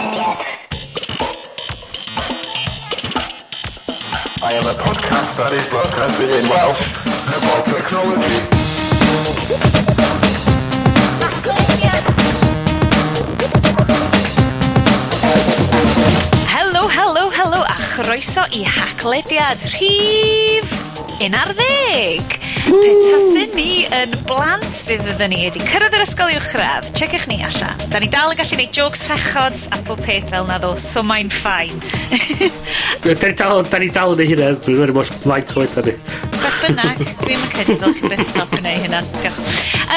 I am a podcast that is broadcasting in Welsh about technology. Hello, hello a chroeso i haclediad rhif un ar ddeg. Petasen ni yn blant fe fydden ni wedi cyrraedd yr ysgol uwchradd, checiwch ni allan. Da ni dal yn gallu gwneud jokes rechods a bob peth fel na ddo, so mae'n ffain. da ni dal, da ni dal yn ei hynna, dwi'n meddwl mos faint oed da ni. Beth bynnag, dwi'n yn credu ddol chi beth stop yn ei hynna.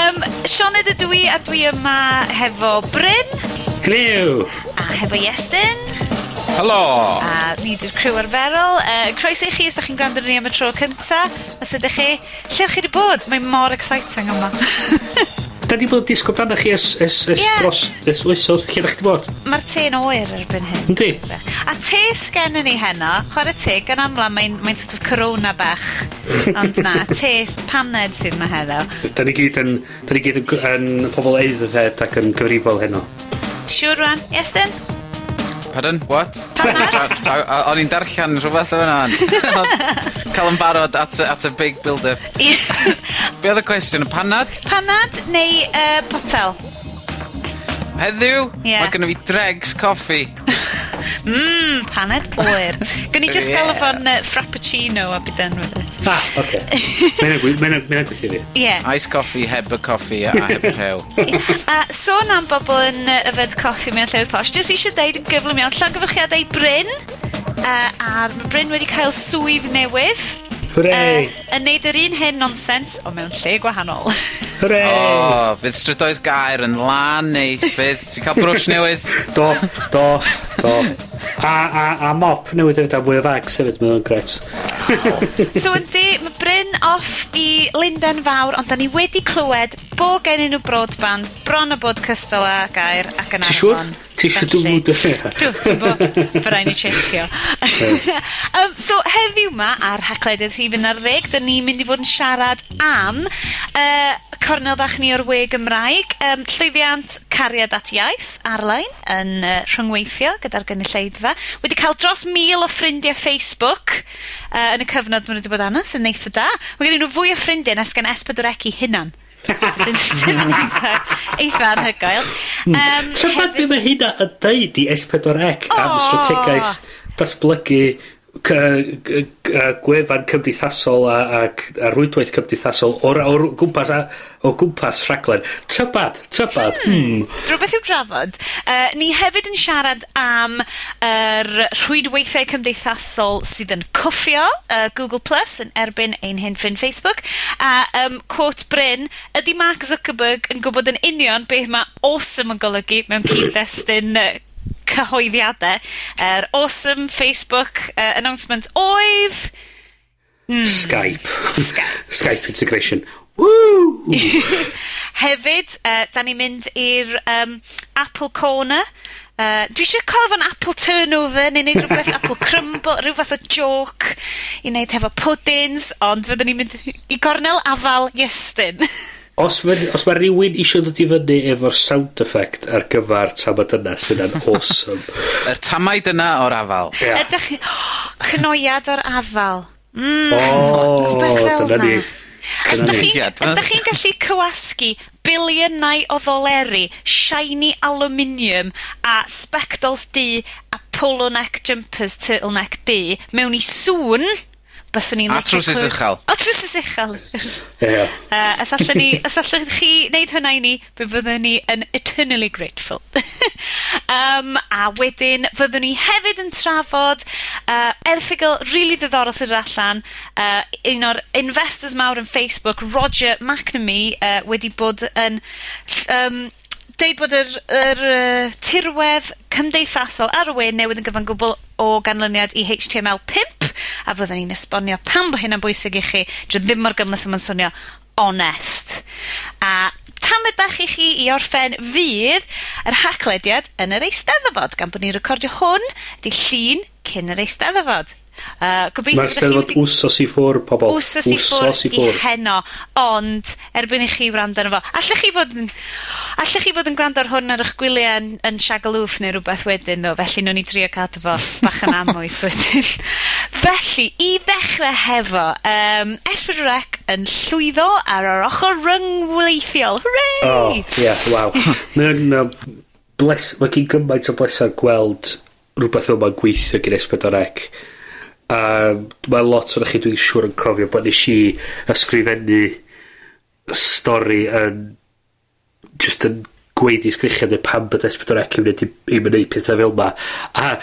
Um, Sean ydw dwi a dwi yma hefo Bryn. Hello. A hefo Iestyn. Helo! A ni di'r crew arferol. Uh, croeso i chi os da chi'n gwrando ni am y tro cynta. Os ydych chi, lle chi wedi bod? Mae'n mor exciting yma. da ni bod yn disgwyl dan chi es, es, es yeah. dros, es wysodd, lle da chi wedi bod? Mae'r te'n oer erbyn hyn. Yndi. A te sgen ni heno, chwarae te, gan amla mae'n mae sort of corona bach. Ond na, te paned sydd yma heddo. Da ni gyd yn, da ni gyd yn, yn pobl eiddfed ac yn gyfrifol heno. Siwr rwan, Iestyn? Pardon? What? O'n i'n darllen rhywbeth o'n an. Cael yn barod at a, at a big build-up. Be oedd y cwestiwn? Y panad? Panad neu uh, potel? Heddiw, yeah. mae gennym fi dregs coffi. Mmm, paned oer. Gwn i just yeah. gael fo'n uh, frappuccino a byd enw it. Ah, oce. Mae'n gwych i fi. Ie. Ice coffee, heb y coffi a heb y rhew. a sôn am bobl yn yfed coffi mewn lle'r posh, jyst eisiau deud yn gyflym iawn, llongyfrchiadau Bryn, uh, a'r Bryn wedi cael swydd newydd. Hwrei! Uh, yn neud yr un hen nonsens o mewn lle gwahanol. Hwrei! O, oh, fydd strydoedd gair yn lan neis, fydd? Ti'n cael brwsh newydd? do, do, do. A, a, a mop newydd hefyd am fwy o fags hefyd, mae o'n gret. so yndi, mae Bryn off i Lundain Fawr, ond da ni wedi clywed bo gen nhw broadband, bron o bod cystal a gair ac yn arfon. Ti eisiau dwi'n mwyd Dwi'n bo, fyrra i ni checio. um, so, heddiw ma, ar Hacledydd Rhif yn Arddeg, da ni'n mynd i fod yn siarad am uh, cornel fach ni o'r we Gymraeg, um, llwyddiant cariad at iaith ar-lein yn uh, rhyngweithio gyda'r gynulleid gynulleidfa. Wedi cael dros mil o ffrindiau Facebook uh, yn y cyfnod maen nhw wedi bod anos sy'n neitha da. Mae gen nhw fwy o ffrindiau nes gan Esbydwrec i hunan. sydd yn eitha anhygoel. Hmm. Um, Tybed beth mae hynna yn deud i S4C oh. am strategaeth datblygu gwefan cymdeithasol a, ac rwydwaith cymdeithasol o'r, or gwmpas a o gwmpas rhaglen. Tybad, tybad. Hmm. hmm. Rhywbeth i'w drafod. Uh, ni hefyd yn siarad am yr er rhwydweithiau cymdeithasol sydd yn cwffio uh, Google Plus yn erbyn ein hyn ffrind Facebook. A uh, um, quote Bryn, ydy Mark Zuckerberg yn gwybod yn union beth mae awesome yn golygu mewn cyd-destun uh, cyhoeddiadau. Yr er awesome Facebook uh, announcement oedd... Mm. Skype. Skype. Skype integration. Woo! Hefyd, uh, da ni'n mynd i'r um, Apple Corner. Uh, dwi eisiau cael cofyn Apple Turnover neu wneud rhywbeth Apple Crumble, rhyw fath o joke i wneud hefo puddings, ond fyddwn ni'n mynd i gornel afal Iestyn. os mae os mae rhywun eisiau dod i fyny efo'r sound effect ar gyfer tamad yna sy'n an awesome. Yr er tamaid yna o'r afal. Yeah. Ydych chi... Oh, cnoiad o'r afal. Mm, oh, dyna ni. Os da chi'n gallu cywasgu biliynau o ddoleri, shiny aluminium a spectols du a polo neck jumpers turtleneck du mewn i sŵn Byswn i'n... A trwsus uchel. O, trwsus uchel. Ie. Os allwn ni, os allwn chi wneud hwnna i ni, fe fyddwn ni yn eternally grateful. um, a wedyn, fyddwn ni hefyd yn trafod uh, erthigol rili really ddiddorol sydd allan. Uh, un o'r investors mawr yn Facebook, Roger McNamee, uh, wedi bod yn... Um, deud bod yr, yr uh, tirwedd cymdeithasol ar y we newydd yn gyfan gwbl o ganlyniad i HTML5 a fyddwn ni'n esbonio pam bod hynna'n yn bwysig i chi, dwi ddim mor gymlaeth yma'n swnio onest. A tamed bach i chi i orffen fydd yr haclediad yn yr Eisteddfod, gan bod ni'n recordio hwn di llun cyn yr Eisteddfod. Uh, Mae'r steddfod wsos i ffwr, pobol. Wsos i ffwr i, i heno. Ond, erbyn i chi wrando arno fo. Allech chi fod yn... Allech chi fod yn gwrando ar hwn ar eich gwyliau yn, yn Shagaloof neu rhywbeth wedyn, ddo. felly nhw'n i drio cadw fo bach yn amwys wedyn. felly, i ddechrau hefo, um, Esbyd Rec yn llwyddo ar yr ochr ryngweithiol. Hooray! Oh, yeah, wow. Mae'n... Mae gen gymaint o blesar gweld rhywbeth fel mae'n gweithio gyda Esbyd Rec. A mae lot o'n chi dwi'n siŵr yn cofio bod nes i ysgrifennu stori yn just yn gweud i sgrichiau neu pam bod S4C yn mynd i, i wneud pethau fel yma. A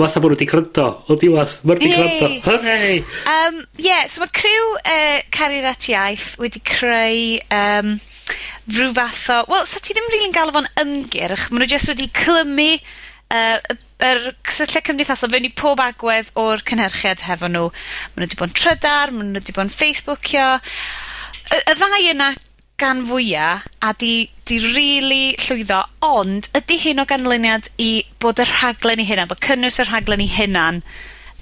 Fatha bod nhw wedi gryndo, O diwedd, mae nhw wedi gryndo, Hooray! Um, yeah, so mae criw uh, Cariad at Iaith wedi creu um, rhyw fath o... Wel, sa ti ddim rili'n really galw fo'n ymgyrch. Mae nhw jyst wedi clymu yy, yr cysylltiad cymdeithasol fewn i pob agwedd o'r cynhyrchiad hefo nhw. Ma' nhw wedi bod yn trydar, ma' nhw wedi bod yn Facebookio. Y, y ddau yna gan fwyaf a 'di, 'di really llwyddo, ond ydy hyn o ganlyniad i bod y rhaglen 'i hynna, bod cynnwys y rhaglen 'i hynna'n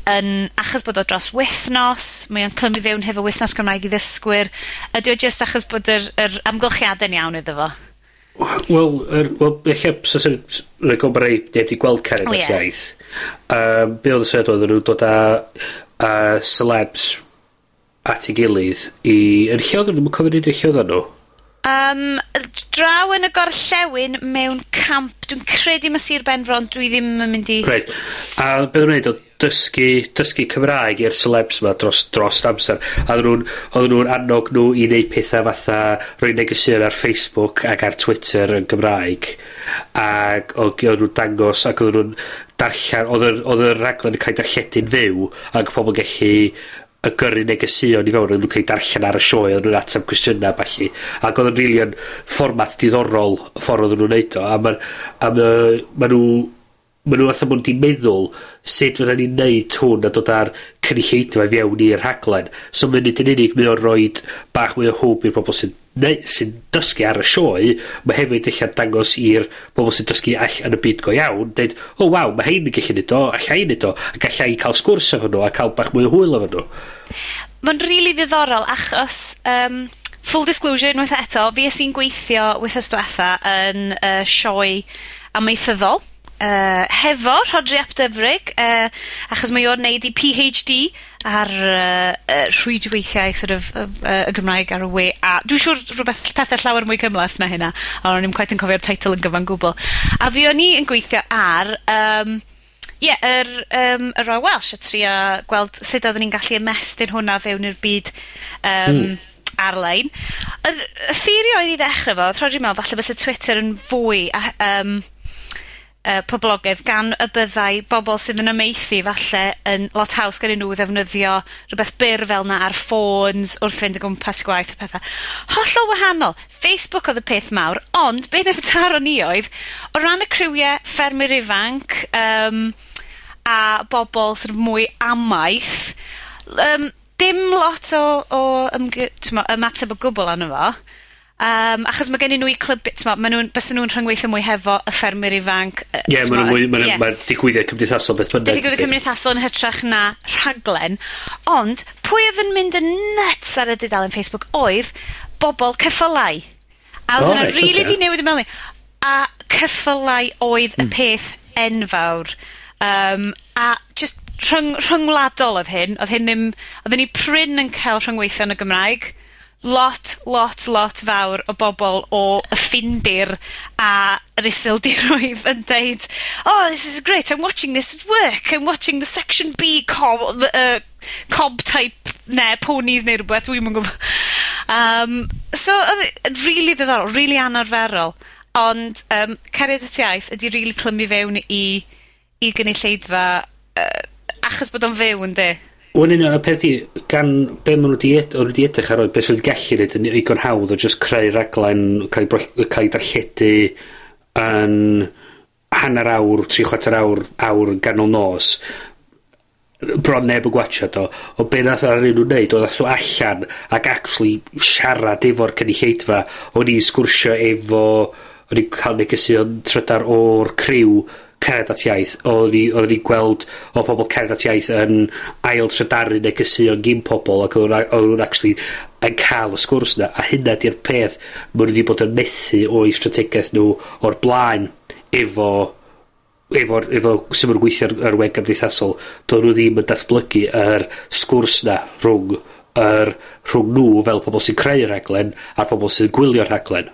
yn, achos bod o dros wythnos, mae o'n clymu fewn hefo wythnos Cymraeg i ddysgwyr, ydy o jyst achos bod yr, yr amgylchiadau'n iawn iddo fo? Wel, er, wel, eich sy'n sy'n rhaid gofyn rhaid neb di gweld Karen oh, yeah. iaith. Um, be oedd y syniad oedd nhw'n dod â, â celebs at ei gilydd i... Yn lle oedd nhw? Dwi'n cofyn un lle oedd nhw. Um, draw yn y gorllewin mewn camp, dwi'n credu mae Sir Benfron, dwi ddim yn mynd i... Great. A beth dwi'n gwneud o dysgu, dysgu Cymraeg i'r celebs yma dros, dros amser. A nhw'n nhw annog nhw i wneud pethau fatha rhoi negeseuon ar Facebook ac ar Twitter yn Gymraeg. Ac oedd nhw'n dangos ac oedd nhw'n darllen, oedd y raglen yn cael darlledu'n fyw ac pobl gallu y gyrru negeseuon i fewn oedd nhw'n cael darllen ar y sioe oedd nhw'n ateb cwestiynau falle ac oedd yn rili yn fformat diddorol y ffordd oedd nhw'n neud o a ma, a ma, ma nhw ma' nhw fatha bod nw meddwl sut fydda ni'n neud hwn a dod ar cynulleidfa i fewn i'r rhaglen. So mae'n nid yn unig mae o'n rhoi bach mwy o hwb i'r bobol sy'n neu- sy'n dysgu ar y sioe, mae hefyd eich dangos i'r bobl sy'n dysgu all yn y byd go iawn, dweud, o oh, waw, mae hein yn gallu neud o, a llai neud o, a gallai cael sgwrs efo nhw, a cael bach mwy o hwyl efo nhw. Mae'n rili really ddiddorol, achos... Um, full disclosure unwaith eto, fi ys i'n gweithio wythnos diwetha yn uh, sioe amaethyddol uh, hefo Rodri Ap Dyfrig, uh, achos mae o'n neud i PhD ar uh, uh, rhwydweithiau sort of, uh, uh, y Gymraeg ar y we. A dwi'n siŵr rhywbeth pethau llawer mwy cymlaeth na hynna, a o'n i'n quite yn cofio'r teitl yn gyfan gwbl. A fi o'n i yn gweithio ar... Um, Ie, yeah, yr, um, y Roy Welsh, y trio gweld sut oeddwn ni'n gallu ymestyn hwnna fewn i'r byd um, mm ar-lein. Y y theori oedd i ddechrau fo, roedd i'n meddwl, falle bys y Twitter yn fwy a, um, yy poblogaidd gan y byddai bobl sydd yn amaethu falle yn lot haws gennyn nhw ddefnyddio rhywbeth byr fel 'na ar ffôns wrth fynd o gwmpas gwaith a petha. Hollol wahanol. Facebook oedd y peth mawr, ond be' nath taro ni oedd o ran y criwiau ffermwyr ifanc um, a bobl sort of mwy amaeth um, dim lot o o ymgy- t'mo' ymateb o gwbl arno fo. Um, achos mae gennyn nhw i clyb... Maen nhw'n... Bys nhw'n rhyngweithio mwy hefo y ffermwyr ifanc. Ie, yeah, maen mwy... Maen yeah. ma digwyddiad cymdeithasol beth bynnag. Digwyddiad cymdeithasol yn hytrach na rhaglen. Ond, pwy oedd yn mynd yn nuts ar y dudalen Facebook oedd bobl ceffylau. A oedd hwnna oh, rili really okay. di newid yn meddwl. A ceffylau oedd y hmm. peth enfawr. Um, a just rhyng, rhyngwladol oedd hyn. Oedd hyn ddim... Oedden ni pryn yn cael rhyngweithio yn y Gymraeg lot lot lot fawr o bobl o Ffindir a yr Iseldiroedd yn deud oh this is great I'm watching this at work I'm watching the section B cob uh, cob type ne ponies neu rhywbeth, dwi'm mwyn gwybod. Um, so odd e rili ddiddorol really anarferol ond um, cariad at iaith ydy really clymu fewn i i gynulleidfa uh, achos bod o'n fyw yndi? Wel, un o'r peth i, gan be maen nhw wedi ed, wedi edrych ar oed, beth sydd wedi gallu neud yn eigon hawdd o just creu raglen, cael ei, cael ei darlledu yn hanner awr, tri chwarter awr, awr ganol nos. Bron neb yn gwachio do. O be nath ar un nhw'n neud, oedd nhw allan ac actually siarad efo'r cynulleidfa. O'n i'n sgwrsio efo, o'n i'n cael negesu'n trydar o'r criw cered at iaith. Oedden ni, oedden ni'n gweld o pobl cered at iaith yn ail trydaru negesuon gym pobl ac oedden nhw'n actually yn cael y sgwrs yna. A hynna di'r peth ma' nhw wedi bod yn methu o'i strategaeth nhw o'r blaen efo efo, efo sy'n mynd gweithio ar, ar wen gymdeithasol, doedd nhw ddim yn datblygu yr sgwrs na rhwng, yr, rhwng nhw fel pobl sy'n creu'r rhaglen a'r pobl sy'n gwylio'r rhaglen.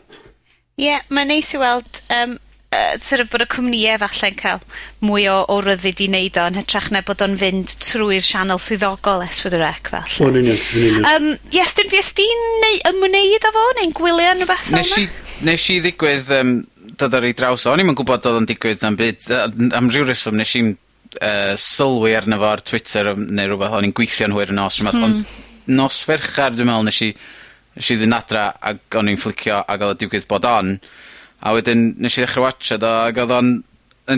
Ie, yeah, mae'n neis i weld um, yy sor' of bod y cwmnïau falle'n cael mwy o o ryddid i wneud o yn hytrach na bod o'n fynd trwy'r sianel swyddogol Es Pedwar Ec falle. O, yn union, yn union. Yym, ie, Styn, fi ysdi'n neu ymwneud â fo neu'n gwylio yn rhywbeth fel yna? Nes i ddigwydd um, dod ar ei draws o. O'n i'n gwybod oedd o'n digwydd am byd. Am ryw reswm, nes i'n uh, sylwi arno fo ar Twitter neu rhywbeth. O'n i'n gweithio'n hwyr yn os rhywbeth. Mm. Ond hmm. nos ferchar, dwi'n meddwl, nes i, nes i ddyn adra ac o'n i'n flicio ac oedd o digwydd bod on. A wedyn nes i ddechrau watchad o ac oedd o'n...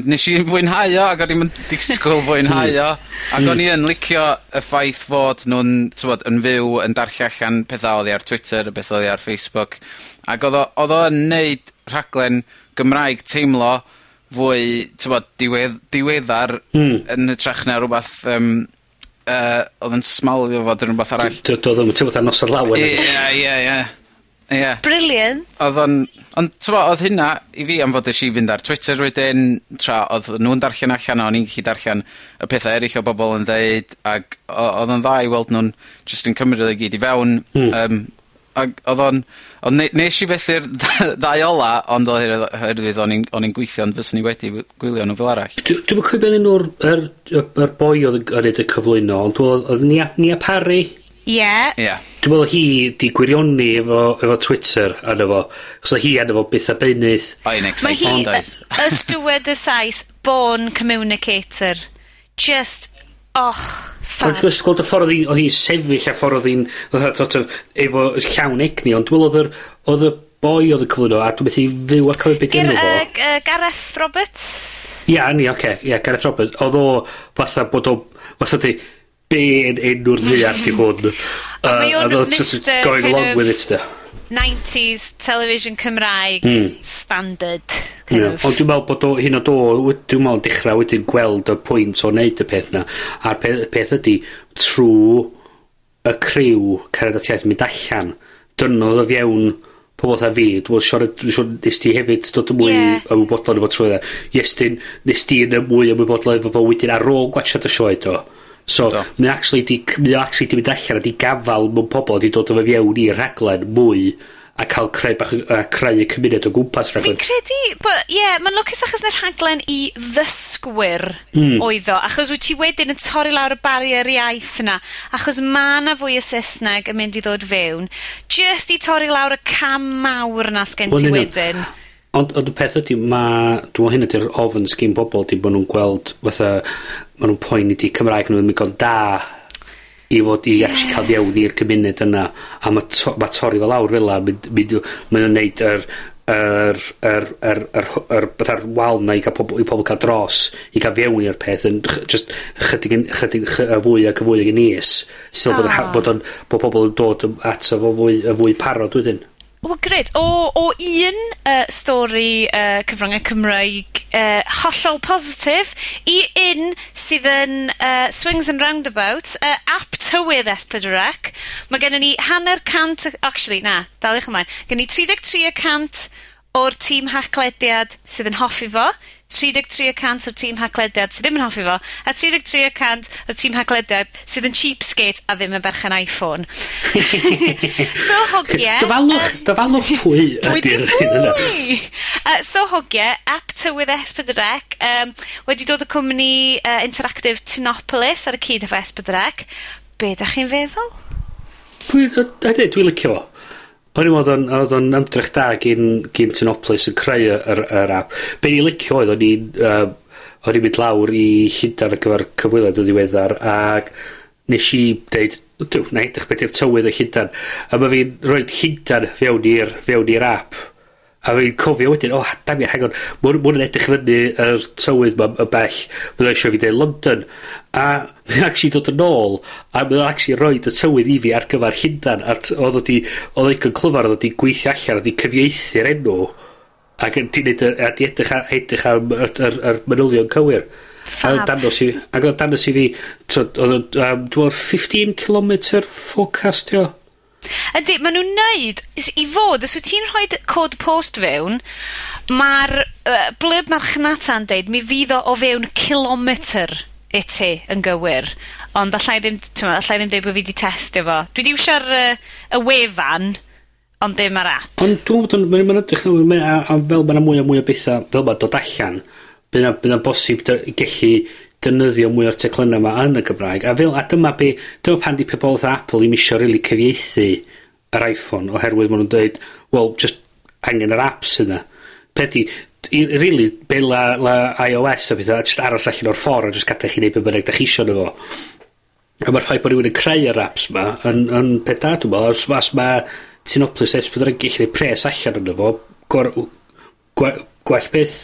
Nes i fwynhau o ac o'n i'n disgwyl fwynhau o. Ac o'n i yn licio y ffaith fod nhw'n tywod, yn fyw yn darllu allan pethau oedd ar Twitter, y beth oedd ar Facebook. Ac oedd o, oedd o'n neud rhaglen Gymraeg teimlo fwy tywod, diwedd, diweddar mm. yn hytrach na rhywbeth um, uh, oedd yn smalio fod yn rhywbeth arall. Doedd o'n teimlo ta nosod lawer. Ie, ie, ie. Ie. Brilliant. Oedd o'n... Ond t'mo' oedd hynna i fi am fod esh i fynd ar Twitter wedyn tra oedd nhw'n darllen allan a o'n i'n gellu darllen y pethau eraill o bobl yn ddeud ac o- odd o'n dda i weld nhw'n just yn cymryd o i gyd i fewn. Mm. Um, ag odd o'n, ond ne- nesh i fethu'r ddau ola ond oedd oherwydd o'n i'n o'n i'n gweithio ond fyswn i wedi gwylio nhw fel arall. Dw- Dwi'm yn cofio enw'r yr, yr boi oedd yn g- yn neud y cyflwyno, ond oedd me'wl oedd Nia- Nia Parry Ie. Yeah. Ie. Dwi'n meddwl hi di gwirioni efo, efo Twitter arno fo. Chos hi arno fo byth a beunydd. O, un exciting doedd. y stywed y sais, born communicator. Just, och, ffab. Dwi'n gweld y ffordd oedd hi'n sefyll a ffordd oedd hi'n, efo llawn egni, ond dwi'n meddwl oedd y boi oedd y cyflwyno nhw, a dwi'n meddwl i fyw a cofio beth enw fo. Uh, Gareth Roberts? Ia, ni, oce. Okay. Ia, Gareth Roberts. Oedd o fatha bod o... Fatha di, be yn enw'r ddiar di hwn. Uh, mae o'n Mr... Going kind along of with it, da. 90s television Cymraeg mm. standard. Kind yeah. Ond dwi'n meddwl bod o, hyn o do, dwi'n meddwl dechrau wedyn gweld y pwynt o wneud y peth na. A'r peth, peth ydy, trwy y criw cerdded at iaith mynd allan, dynodd o fiewn pobl tha fi, dwi'n siarad, dwi'n siarad, nes ti hefyd dod yn mwy yeah. ymwybodol efo trwy dda. Iestyn, nes ti yn y mwy ymwybodol efo fo wedyn ar ôl gwachod y sioe do. Mm So, Do. mae actually di, mae actually di mynd allan a di gafal mewn pobl di dod o fe fiewn i'r rhaglen mwy a cael creu, bach, a creu y cymuned o gwmpas rhaglen. Fi'n credu, but, yeah, mae'n lwcus achos na'r rhaglen i ddysgwyr mm. oedd o, achos wyt ti wedyn yn torri lawr y barier iaith yna, achos mae na fwy o Saesneg yn mynd i ddod fewn, just i torri lawr y cam mawr na sgen ti wedyn. Ond, ond y peth ydy, mae, dwi'n meddwl hyn ydy'r ofyn sgyn bobl, di bod nhw'n gweld fatha ma' nhw'n poeni 'di Cymraeg nhw'n mynd da i fod i actually cael iawn i'r cymuned yna a mae to ma' torri fel lawr fel 'a mynd mynd i'w mae neud yr yr yr yr yr yr yr fatha'r wal 'na i gael pobl, i pobl cael dros i gael fiewn i'r peth yn ch- jyst chydig yn chydig chy- yy fwy ac y fwy yn is sy'n bod yr ha- bod o'n bo' pobol yn dod at y fwy y fwy parod wedyn. Wel gred. O, o un uh, stori yy cyfryngau Cymraeg uh, hollol positif i un sydd yn uh, swings and roundabouts, uh, ap tywydd S4C. Mae gennym ni hanner cant, actually na, daliwch ymlaen, gen ni 33 y cant o'r tîm hacklediad sydd yn hoffi fo, tri deg tri y cant o'r tîm haglediad sydd ddim yn hoffi fo, a tri deg tri y cant o'r tîm haglediad sydd yn cheapskate a ddim yn berchen iPhone. so hogie... Dyfalwch, um, dyfalwch pwy ydy'r hyn yna. Uh, so hogie, app tywydd S4C um, wedi dod o cwmni uh, Interactive Tinopolis ar y cyd efo S4C. Be da chi'n feddwl? Pwy, a dwi'n licio fo. O'n i'n meddwl oedd o'n, oedd o'n ymdrech da gyn, gyn Tynoplis yn creu yr, yr app. Be ni'n licio oedd o'n i'n uh, o'n i'n mynd lawr i hydar ar gyfer cyfwyled o ddiweddar ac nes i deud dwi'n na edrych beth yw'r tywydd o hydar a mae fi'n rhoi hydar fewn i'r fewn i'r app A fi'n cofio wedyn, o, oh, damia, hang on, ma hwn yn edrych fyny yr tywydd ma y bell, mae'n eisiau fi dweud London. A mae'n actually dod yn ôl, a mae'n actually rhoi y tywydd i fi ar gyfer hyndan. Oedd oedd oedd yn clyfar, oedd wedi gweithio allan, oedd wedi cyfieithu'r enw. Ac yn ti'n edrych, edrych am yr, yr, yr manylion cywir. Fab. A dannos i, Ac oedd danos i fi, oedd o'n 15km forecastio. Ydy, maen nhw'n neud, is- i fod, os wyt ti'n rhoi cod post fewn, mae'r uh, blurb marchnata'n deud mi fydd o o fewn kilometr i ti yn gywir, ond allai ddim, t'mo', allai ddim deud bod fi wedi testio fo. Dwi wedi iwsio'r uh, y wefan, ond dim ar app. Ond dwi'n meddwl. Mae'n ma edrych yn... A, a fel mae'n mwy a mwy o bethau, fel mae'n dod allan, bydd yna bosib dy- gellu defnyddio mwy o'r teclynau yma yn y Gymraeg. A, fel, a dyma be, dyma pan di pobl oedd Apple i misio really cyfieithu yr iPhone oherwydd maen nhw'n dweud, well, just angen yr apps yna. Pedi, i, really, be la, la iOS a bethau, just aros allan o'r ffordd a just gadael chi neud be bynnag da chi isio nhw. fo. A mae'r ffaith bod rhywun yn creu yr apps ma yn, yn peta, dwi'n meddwl, os, os mae Tynoplis S4 yn gallu gwneud pres allan yna fo, gwell beth.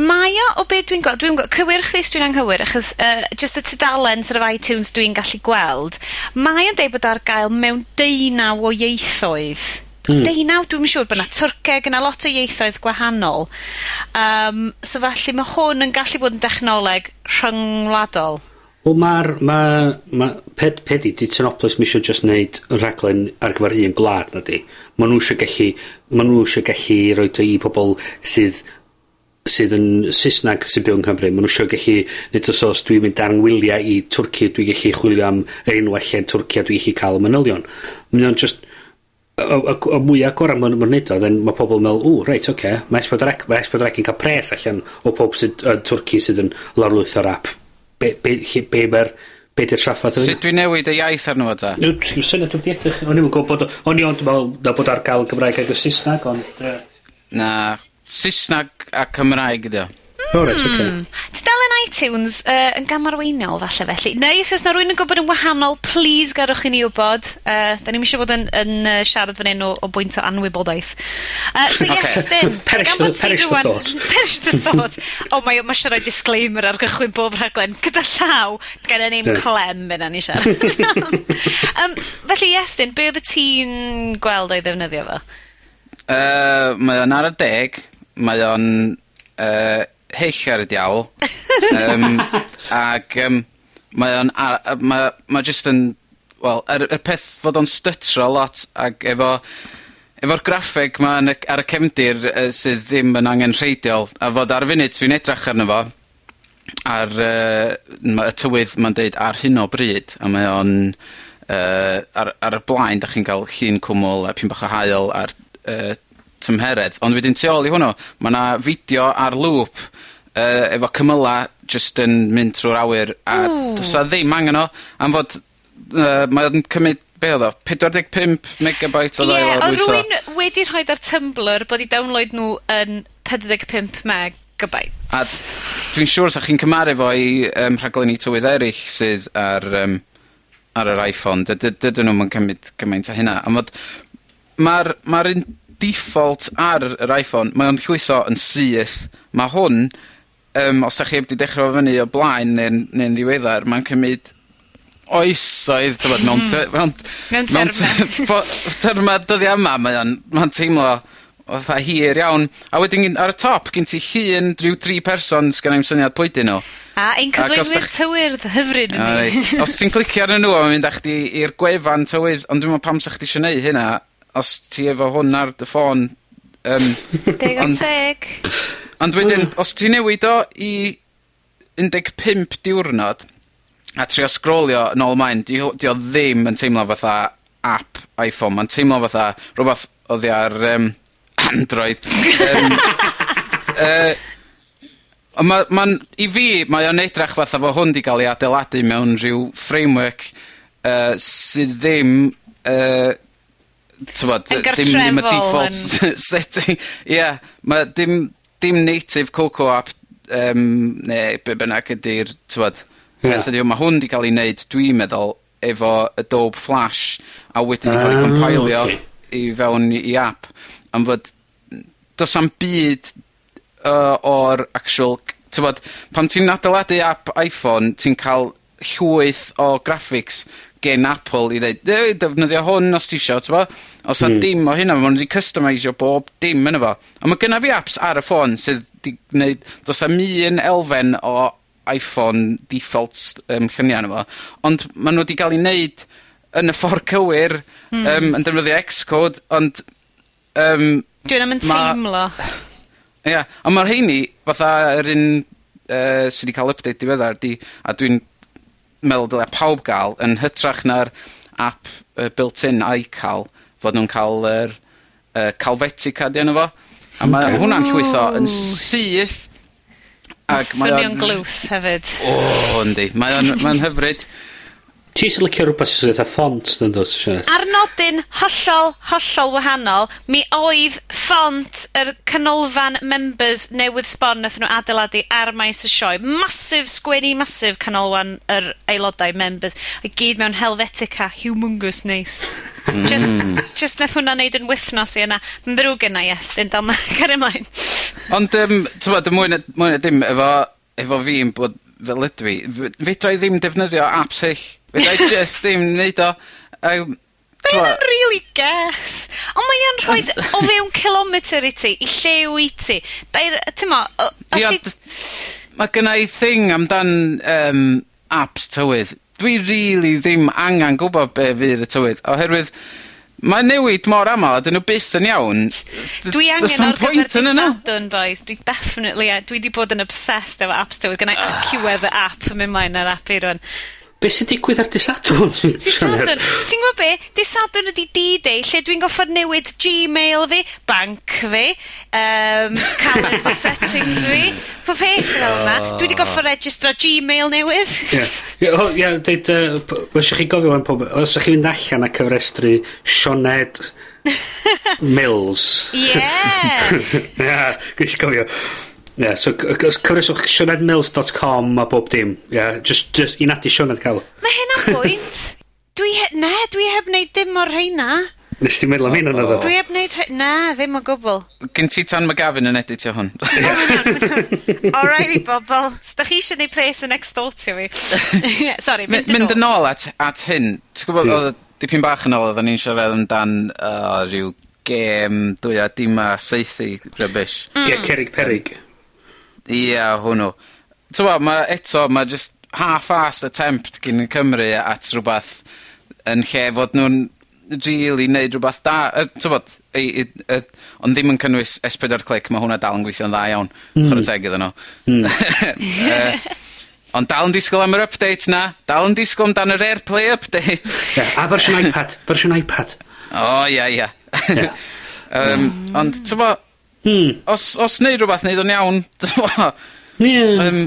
Mae o o beth dwi'n gweld, dwi'n gweld, cywirch fi dwi'n anghywir, achos uh, just y tudalen sort of iTunes dwi'n gallu gweld, mae o'n deud bod ar gael mewn deunaw o ieithoedd. Mm. Deunaw, dwi'n siŵr bod yna Twrceg yna lot o ieithoedd gwahanol. Um, so felly mae hwn yn gallu bod yn dechnoleg rhyngwladol. Wel mae'r... mae, ma, ped, pedi, di Tynoplis mi eisiau just wneud rhaglen ar gyfer un gwlad na di. Mae nhw eisiau gallu... Mae nhw eisiau gallu roi o i pobl sydd sydd yn Saesnag sy'n byw yn Cymru. Mae nhw sio gallu nid os os dwi'n mynd ar wyliau i Twrci, dwi'n gallu chwilio am yr enwa lle'n Twrci a dwi'n gallu cael y manylion. Mae nhw'n just y, y, y mwy agor am yn wneud o, then mae pobl yn meddwl, ww, reit, oce, okay. mae S4C ma yn cael pres allan o pob sydd yn Twrci sydd yn larlwyth o'r app. Be, be, be mae'r be di'r traffaeth ydy? Sut dwi'n newid y iaith arno fo ta? Dwi'n syniad dwi'n edrych, o'n i'n gwybod, bod, o'n i i'n meddwl bod ar gael Gymraeg ag y Saesnag, ond... Na, Saesnag a Cymraeg ydi o. O reit, oce. Ti dal yn iTunes uh, yn gamarweiniol falle felly. Neu os oes na rwy'n yn gwybod yn wahanol, please gadwch i ni wybod. Uh, da ni'n eisiau bod yn, yn uh, siarad fan hyn o, o bwynt o anwybodaeth. Uh, so yes, dim. perish, the, perish the thought. perish the thought. O, oh, mae, ma eisiau rhoi disclaimer ar gychwyn bob rhaglen. Gyda llaw, gyda ni'n yeah. clem yna ni siarad. um, felly, yes, dim. Be oedd y ti'n gweld o'i ddefnyddio fo? Uh, mae o'n ar y deg mae o'n uh, hyll ar y diawl. Um, ac um, mae o'n a- mae ma' jyst yn, wel, yr y peth fod o'n stytro lot ac efo efo'r graffeg 'ma yn y ar y cefndir uh, sydd ddim yn angen rheidiol a fod ar y funud dwi'n edrych arno fo ar uh, ma' y tywydd mae'n deud ar hyn o bryd, a mae o'n uh, ar ar y blaen da chi'n cael llun cwmwl a pyn bach o hael a'r uh, tymheredd. Ond wedyn tu ôl i hwnnw, mae yna fideo ar lŵp uh, efo cymyla' just yn mynd trwy'r awyr a... Ww. ...do's 'na ddim angen o am fod Uh, mae'n cymryd be' oedd o pedwar deg pump megabyte o ddau lawr lwytho. Ie, odd rywun wedi rhoi ar Tumblr bod i download nhw yn pedwar deg pump megabyte. A dwi'n siŵr 'sach chi'n cymaru fo i yym rhaglenni tywydd eryll sydd ar um, ar yr Iphone dy- dy- dydyn nhw'n cymryd cymyd cymaint â hynna. Ond fod ma'r ma'r un default ar yr iPhone, mae o'n llwytho yn syth. Mae hwn, um, os da chi wedi dechrau dechra fo fyny o blaen neu'n neu ddiweddar, mae'n cymryd oesoedd t'mod mewn hmm. ty- mewn... Mewn terme. Mewn terma dyddi yma mae o'n ma'n teimlo fatha hir iawn. A wedyn ar y top gen ti llun rhyw tri person sgan sgennai'm syniad pwy 'dyn nhw. A ein cyflwynwyr tywyrdd hyfryd ydi. O reit. Os ti'n clicio ar nhw mae'n mynd â chdi i'r gwefan tywydd, ond dwi'n meddwl pam 'sa chdi eisiau neud hynna os ti efo hwn ar dy ffôn Um, Deg ar teg. Ond wedyn mm. os ti newid o i un deg pump diwrnod, a trio sgrolio yn ôl maen, 'di o 'di o ddim yn teimlo fatha app Iphone mae'n teimlo fatha rhywbeth oddi ar um, Android. Um, uh, on' ma' ma'n i fi mae o'n edrach fatha fo hwn 'di gael ei adeiladu mewn rhyw framework uh, sydd ddim uh, tywod, dim, dim y default yn... setting. Ie, yeah, mae dim, dim native Cocoa app, um, neu be bynnag ydy'r, tywod, yeah. ydy, mae hwn wedi cael ei wneud, dwi'n meddwl, efo Adobe Flash, a wedyn ah, cael ei compilio okay. i fewn i app. Am fod, does am byd uh, o'r actual, tywod, pan ti'n adeiladu app iPhone, ti'n cael llwyth o graphics gen Apple i ddeud, e, defnyddio hwn os ti isio, t'bo? Os mm. dim o hynna, ma' nw 'di customeisio bob dim yno fo. A ma' gynna fi apps ar y ffôn sydd 'di gwneud, do's am un elfen o Iphone default um, llunia yno fo, ond ma' nhw wedi ga'l 'u neud yn y ffordd cywir... mm. um, yn defnyddio Xcode, ond Um, Dwi'n am 'im yn teimlo. Ie, yeah, ond ma' heini, fatha yr un uh, sydd wedi cael update diweddar 'di, a dwi'n meddwl dylai pawb gael yn hytrach na'r app uh, built-in iCal fod nhw'n cael yr uh, Calfetti card 'di enw fo. A mae ma' hwnna'n llwytho yn syth, ac mae o'n... glws hefyd. O yndi. Mae o'n, mae'n hyfryd. Ti sy'n licio rhywbeth sy'n eitha ffont yn dod, Sianed? Ar nodyn hollol, hollol wahanol, mi oedd ffont yr canolfan members newydd sbon nath nhw adeiladu ar maes y sioe. Masif sgwennu, masif canolfan yr aelodau members. A gyd mewn Helvetica, humongous neis. Mm. Just, just nath hwnna neud yn wythnos i yna. Yn ddrwg yna, yes, dyn dal ma, car ymlaen. Ond, um, ti'n bod, mwy na dim, efo, efo fi'n bod fel ydw i, fedra i ddim defnyddio apps eich Fydda i just ddim wneud o. Yym, t'mo'... Mae hynna'n rili ges. Ond mae o'n rhoi o fewn kilometr i ti, i llew i ti. Dair, t'mo' o allu... Ia, ma' gynna i thing amdan um, apps tywydd. Dwi really ddim angen gwybod be' fydd y tywydd, oherwydd mae newid mor aml, a 'dyn nhw byth yn iawn. Dwi angen ar gyfer dy Sadwrn boys. Dwi definitely ie. Dwi 'di bod yn obsessed efo apps tywydd. Gennai acuweddhr app yn mynd mlaen ar app i rŵan. Be' sy'n digwydd ar disadwn? Disadwn? Ti'n gwybod be'? Disadwn ydi D-Day lle dwi'n goffod newid Gmail fi, banc fi, um, calendar settings fi, po peth fel 'na. Dwi wedi goffod registro Gmail newydd. Ie. Ie o ie deud yy p- ma' isio chi gofio 'wan pob, os 'dach chi'n mynd allan a cyfrestru Sioned Mills. Ie. Ia. Gesh i. Ie, so cyfreswch sionedmills.com a bob dim. Ie, yeah, just, just i nad i Sionad cael. Mae hyn pwynt. dwi, he, ne, dwi heb wneud dim o'r rheina. Nes ti'n meddwl am hyn o'n Dwi heb wneud, na, ddim o gwbl. Gyn ti tan McGavin yn editio hwn. Alrighty, bobl. Sdach chi eisiau neud pres yn extortio fi. Sorry, mynd yn ôl. Mynd yn ôl at, at hyn. Ti'n gwybod, oedd dipyn bach yn ôl, oedden ni'n siarad amdan uh, rhyw gêm, dwy a dim a seithi rybys. Mm. Ie, mm. yeah, Cerig Perig. Um, Ia, hwnnw. T'mod, ma' eto ma' just half-assed attempt gyn y Cymru at rhywbeth yn lle fod nhw'n really neud rhywbeth da yy t'mod ei i yy ond ddim yn cynnwys S4 cic mae hwnna dal yn gweithio'n dda iawn. Hmm. Chware teg iddyn nhw. Hmm. Yy, ond dal yn disgwyl am yr update na. Dal yn disgwyl amdan yr AirPlay update. yeah, a fersiwn iPad. Fersiwn iPad. O, ia, ia. um, mm. ond, t'mod, Hmm. Os, os neud rhywbeth, neud o'n iawn. Ie. um,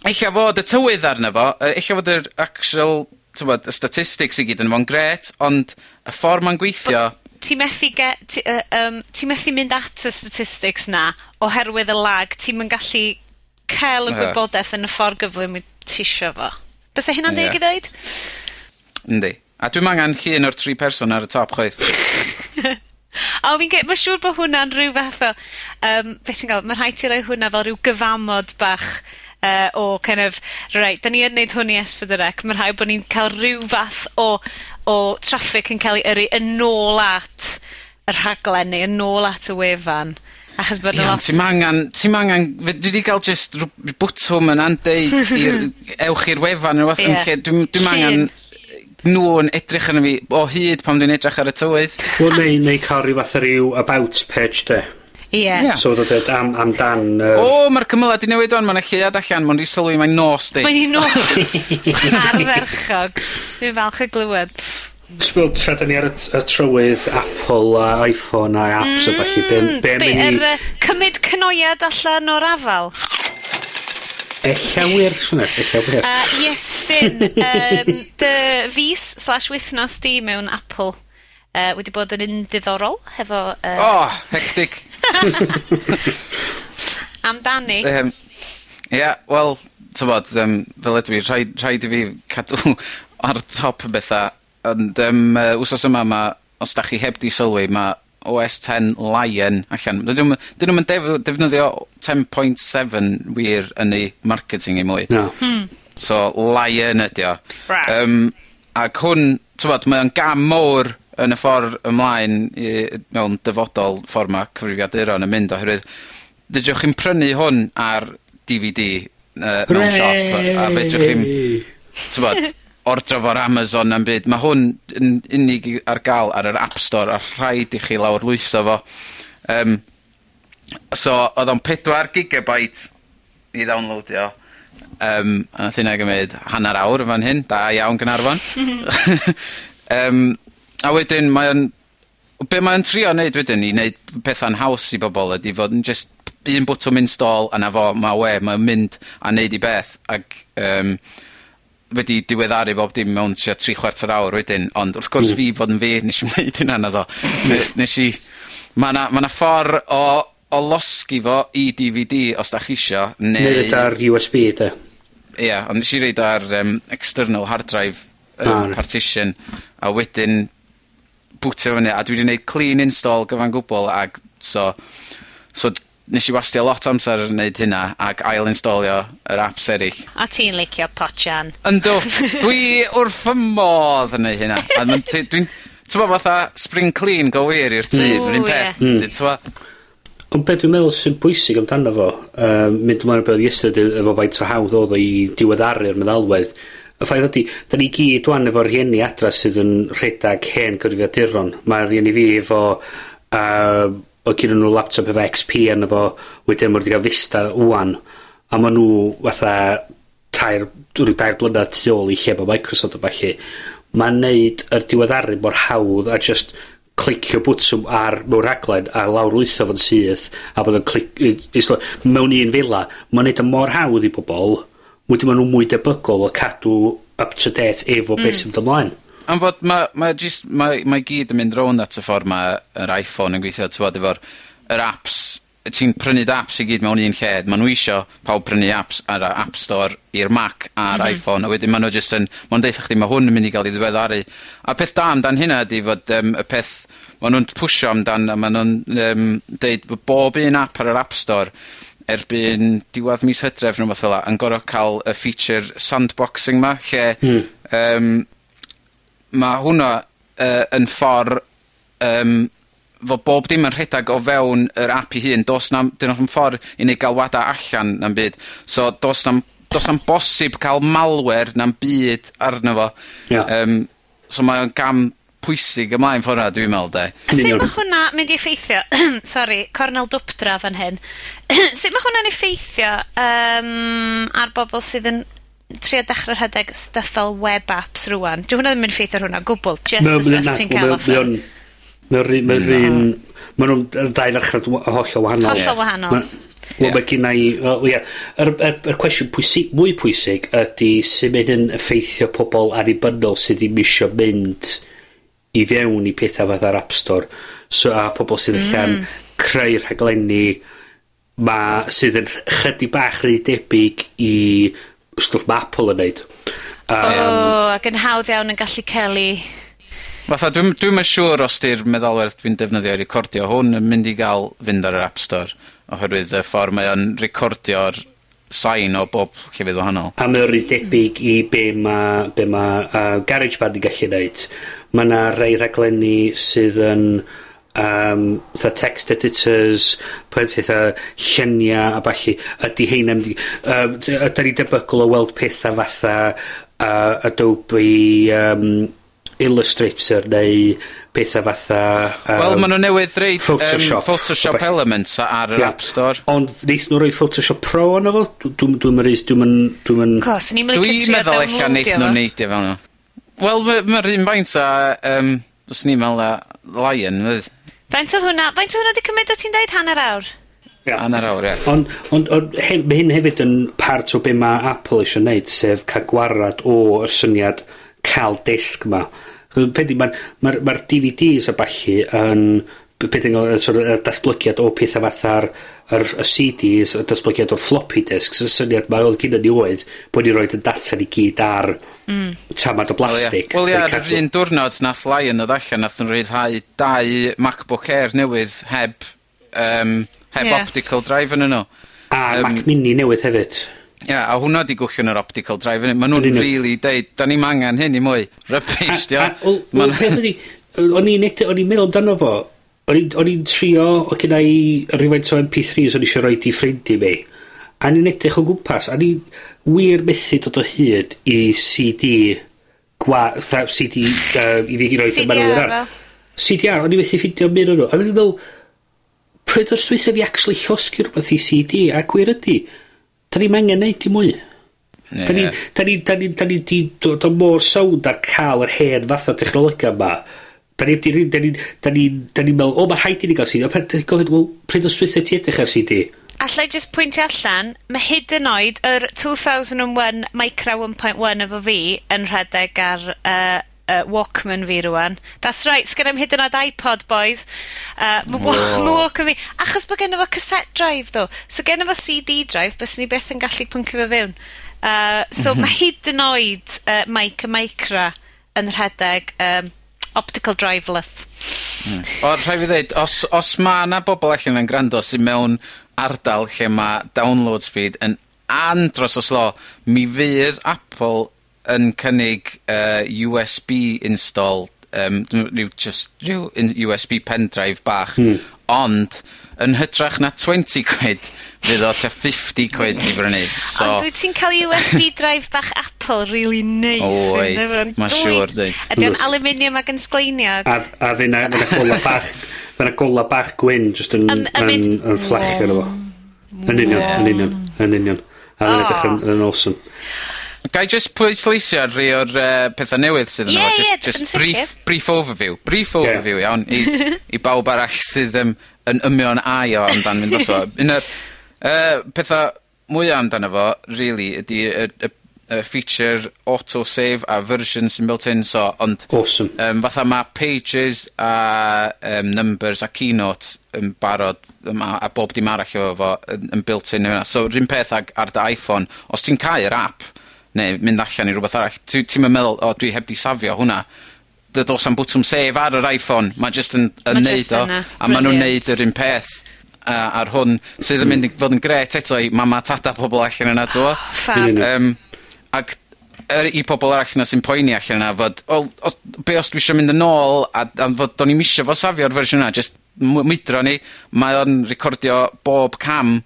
Ella fod y tywydd arno fo, ella fod yr actual, tywod, y statistics i gyd yn fo'n gret, ond y ffordd mae'n gweithio... Ti methu, ge, ti, uh, um, ti methu mynd at y statistics na, oherwydd y lag, ti'n mynd gallu cael y gwybodaeth yn y ffordd gyflym i tisio fo. Bys e hynna'n yeah. deg i ddeud? Yndi. A dwi'n angen llun o'r tri person ar y top, chwaith. A fi'n ge... Mae'n siŵr bod hwnna'n rhyw fath o... Um, beth ti'n galw, mae'n rhaid ti roi hwnna fel rhyw gyfamod bach uh, o kind of Right, da ni yn neud hwn i es pedwar ec ma' rhaid bod ni'n cael rhyw fath o o traffic yn cael ei yrru yn ôl at y rhaglen neu yn ôl at y wefan. Achos bod 'na lot... Ti'n angen... ti'm angen fe- dwi wedi cael just rw- bwtwm yn andeud i'r ewch i'r wefan ne' wbath... Ie. ...yn lle dwi'm dwi'm angan nhw yn edrych arno fi o hyd pam dwi'n edrych ar y tywydd. Wel, neu, neu cael rhyw fath o ryw about page, de. Ie. Yeah. So dod am, am dan... Uh... O, mae'r cymylau di newid o'n, mae'n llead allan, mae'n sylwi mae'n nos di. Mae'n nos. Arferchog. Fi'n falch y glywed. Sbwyl, tra da ni ar y, y trywydd Apple a iPhone a apps mm, a falle, be, be, mm, be, be, er, be, cymryd cynoiad allan o'r afal. Ella wir, swnna, ella wir. Yes, dyn, um, dy fus slash wythnos di mewn Apple uh, wedi bod yn un diddorol hefo... Uh... Oh, hectic. Amdani. Um, yeah, wel, tybod, um, fel ydw i, rhaid, rhaid i fi cadw ar top y bethau, ond um, uh, wsos yma, ma, os da chi heb di sylwi, mae OS 10 Lion allan. Dyn nhw'n def, defnyddio 10.7 wir yn ei marketing i mwy. No. Hmm. So, Lion ydi o. Right. Um, ac hwn, tywod, mae o'n gam mowr yn y ffordd ymlaen i, mewn dyfodol ffordd mae cyfrifiaduron yn mynd oherwydd Dydwch chi'n prynu hwn ar DVD uh, mewn siop a, a fedrwch chi'n tywod ordro fo'r Amazon am byd. Mae hwn yn unig i- ar gael ar yr App Store, a rhaid i chi lawr lwytho fo. Um, so oedd o'n 4 gigabyte i ddownloadio, Um, a nath hynna gymryd hanner awr fan hyn. Da iawn, Gaernarfon. um, a wedyn mae o'n... Be' mae'n trio wneud wedyn i wneud pethau'n haws i bobl ydy fod yn just un bwtwm install a 'na fo, mae we, mae'n mynd a wneud 'i beth, Ac, um, wedi diweddaru bob dim mewn tua tri chwarter awr wedyn, ond wrth gwrs mm. fi bod yn fi, nes i wneud hynna na ddo. Mm. nes i... Mae yna ma ffordd o, o losgi fo i DVD os da chi isio, neu... Neu ar USB, da. Ie, yeah, ond nes i reid ar um, external hard drive um, ah, partition, a wedyn bwtio fyny, a dwi wedi gwneud clean install gyfan gwbl, ag so... So nes i wastio lot o amser yn neud hynna ac ail-installio yr apps erill. A ti'n licio Potchan. Yndw. Dwi wrth fy modd yn neud hynna. Dwi'n... Ti'n fatha spring clean go wir i'r tŷ, mm. yr un peth. Mm. Ond beth dwi'n meddwl sy'n bwysig amdano fo, um, mynd ymlaen o beth iestyd efo faint o hawdd oedd o i diweddaru'r meddalwedd, y ffaith ydy, da ni gyd wan efo rhieni adra sydd yn rhedeg hen gyrfiaduron. Mae rhieni fi efo uh, o' gyda nhw laptop efo XP yn efo wedyn ma' wedi cael Vista ŵan a ma' nhw fatha tair dw- dair blynedd tu ôl i lle ma' Microsoft a falle mae'n neud yr diweddaru mor hawdd a just clicio bwtswm ar mewn rhaglen a lawr lwytho fo'n syth a bod yn clic i- islo mewn un fila mae'n neud o mor hawdd i bobl wedyn ma' nhw mwy debygol o cadw up to date efo beth mm. sy'n mynd ymlaen am fod mae ma' just, mae mae gyd yn mynd rownd at y ffordd mae yr Iphone yn gweithio t'mod efo'r yr apps, ti'n prynu apps i gyd mewn un lle. Ma' nhw isio pawb prynu apps ar y App Store i'r Mac a'r mhm. Iphone a wedyn ma' nhw just yn ma' nw'n chdi ma' hwn yn mynd i ga'l 'i ddiweddaru. A peth da amdan hynna ydi fod um, y peth ma' nhw'n pwsio amdan a ma' nhw'n um, deud bo' bob un app ar yr App Store erbyn diwedd mis Hydref ne' wbath fela yn gor'o' ca'l y feature sandboxing 'ma lle... mm. um, ma' hwnna uh, yn ffor um, fo' bob dim yn rhedag o fewn yr app 'i hun. Do's na'm 'dyn nhw'n ffordd i neud galwada allan na'm byd. So do's na'm do's na'm bosib cael malware na'm byd arno fo. Ia. Um, so mae o'n gam pwysig ymlaen ffordd 'na dwi'n meddwl 'de. Sut mae hwnna mynd i effeithio sorry, cornel dwpdra fan hyn sut mae hwnna'n effeithio um, ar bobl sydd yn trio dechrau rhedeg stuff fel web apps rwan. Dyw hwnna ddim yn ffeithio ar hwnna gwbl. Just no, y stuff ti'n cael off. Mae'r un... Mae nhw'n ddau ddechrau hollol wahanol. Hollol wahanol. Wel, mae gen i... Ie, y cwestiwn pwysig, mwy pwysig ydy sy'n mynd yn effeithio pobl annibynnol sydd ddim isio mynd i fewn i pethau fath ar App Store. So, a pobl sydd mm. allan creu rhaglenni ma, sydd yn chydig bach rhy debyg i stwff mae Apple yn neud. Um, oh, ac yn hawdd iawn yn gallu celu. Fatha, dwi'n dwi, dwi siŵr os di'r meddalwedd dwi'n defnyddio i recordio hwn yn mynd i gael fynd ar yr App Store oherwydd y ffordd mae o'n recordio'r sain o bob llefydd wahanol. A mae o'n rhy debyg i be mae be ma, uh, GarageBand yn gallu neud. Mae yna rei rhaglenni sydd yn um, fatha text editors, pob fatha llynia a falle ydy heina mynd. Um, ydy ni debygol o weld pethau fatha uh, Adobe um, Illustrator neu pethau fatha... Um, Wel, maen nhw newydd reid Photoshop, um, Photoshop Obe. Elements ar yr yeah. App Store. Ond wneith nhw roi Photoshop Pro yna fo? Dwi'n dwi meddwl... Dwi'n meddwl... Dwi'n meddwl eich wneith nhw neidio fel nhw. Wel, mae'r un faint a... Um, Dwi'n meddwl a Lion, fydd. Faint oedd hwnna? Faint oedd hwnna wedi cymryd o ti'n deud hanner awr? Yeah. Hanner awr, ie. Ond on, on, hyn, mae hyn hefyd yn part o be mae Apple eisiau gwneud, sef cael gwarad o y syniad cael disg ma. Mae'r ma, ma, ma DVDs a balli yn beth 'di enw sor' o datblygiad o petha fatha'r yr y CDs y datblygiad o'r floppy disks y syniad mae oedd gyda ni oedd bod ni roid y data ni gyd ar... mm. ...tamad o blastig. Wel ia ar yr un diwrnod nath Lion ddod allan nath nhw'n rhyddhau dau MacBook Air newydd heb um, heb yeah. optical drive yn nw. A um, Mac Mini newydd hefyd. Ia, yeah, a hwnna di gwychio'n yr optical drive. Ma' nhw'n really deud, da ni'n angen hyn i mwy. Rybys, di o. O'n i'n meddwl amdano fo, O'n i'n, on i'n trio, o gyda i rhywfaint o MP3s o'n eisiau roed i ffrindu mi. A ni'n edrych o gwmpas, a ni'n wir methu dod o hyd i CD gwa, tha, CD uh, i fi roed yn marw. CDR, o'n i'n methu ffidio mynd o'n nhw. A ni'n meddwl, pryd o'r stwythau fi actually llosgu rhywbeth i CD, a gwir ydy, da ni'n angen neud i mwy. Yeah. Da ni, da ni, da ni, da ni, da ni, da mor sawnd ar cael yr hen fatha technolegau yma 'Dan ni 'di ni, 'dan ni 'dan ni'n 'dan ni'n me'wl o ma' rhaid i ni gael CD. A pan ti gofyn wel pryd o swithe ti edrych ar CD? Dee? Alla i jyst pwyntio allan, mae hyd yn oed yr two thousand and one micro one point one efo fi yn rhedeg ar uh, uh, Walkman fi rwan. That's right, sgennai'm hyd yn oed iPod, boys. Uh, mae wa- ma' Walkman fi... Achos bo' genno fo cassette drive, ddo. So genno fo CD drive, bys ni beth yn gallu pwncio fe fewn. Uh, so mhm. mae hyd yn oed uh, mic a Micra yn rhedeg um, optical driveless. Mm. O, rhai fi ddeud, os, os mae yna bobl allan yn gwrando sy'n mewn ardal lle mae download speed yn andros o slo, mi fydd Apple yn cynnig uh, USB install, um, rhyw, just, rhyw USB pendrive bach, mm. ond yn hytrach na 20 quid, fydd o te 50 quid i brynu. So, Ond dwi ti'n cael USB drive bach Apple really nice. Oed, mae'n siŵr dweud. Ydy o'n aluminium ac yn sgleinio. A, a fe na, na gola bach, fe na gola bach gwyn, just yn, um, yn, yn, yn fflach gyda fo. Yn union, yn union, yn union. A fe'n edrych yn awesome. Ga i just pwysleisio rhai o'r uh, pethau newydd sydd yno. Ie, ie, jyst, jyst brief, brief overview. Brief overview, yeah. iawn, i, i bawb arall sydd um, yn ymio'n ai o amdan mynd os fo. Un o'r uh, pethau mwyaf amdano fo, really, ydy y, y, y feature autosave a version sy'n built in, so, ond... Awesome. Um, fatha mae pages a um, numbers a keynotes yn barod, um, a, a bob dim arall o fo yn, yn built in. Yna. So, rhywun peth ag, ar dy iPhone, os ti'n cael yr app, neu mynd allan i rhywbeth arall. Ti'n ti meddwl, o, dwi heb di safio hwnna. Dy dos am bwtwm save ar yr iPhone, mae jyst yn, yn ma neud o, yna. a maen nhw'n neud yr un peth uh, ar hwn, sydd yn mynd i fod yn gret eto i mama tada pobl allan yna, dwi o. Um, ac er, i pobl arall na sy'n poeni allan yna fod, o, os, be os dwi eisiau mynd yn ôl a, a fod do'n i'n eisiau fo safio'r fersiwn yna, jyst mwydro ni, mae o'n recordio bob cam,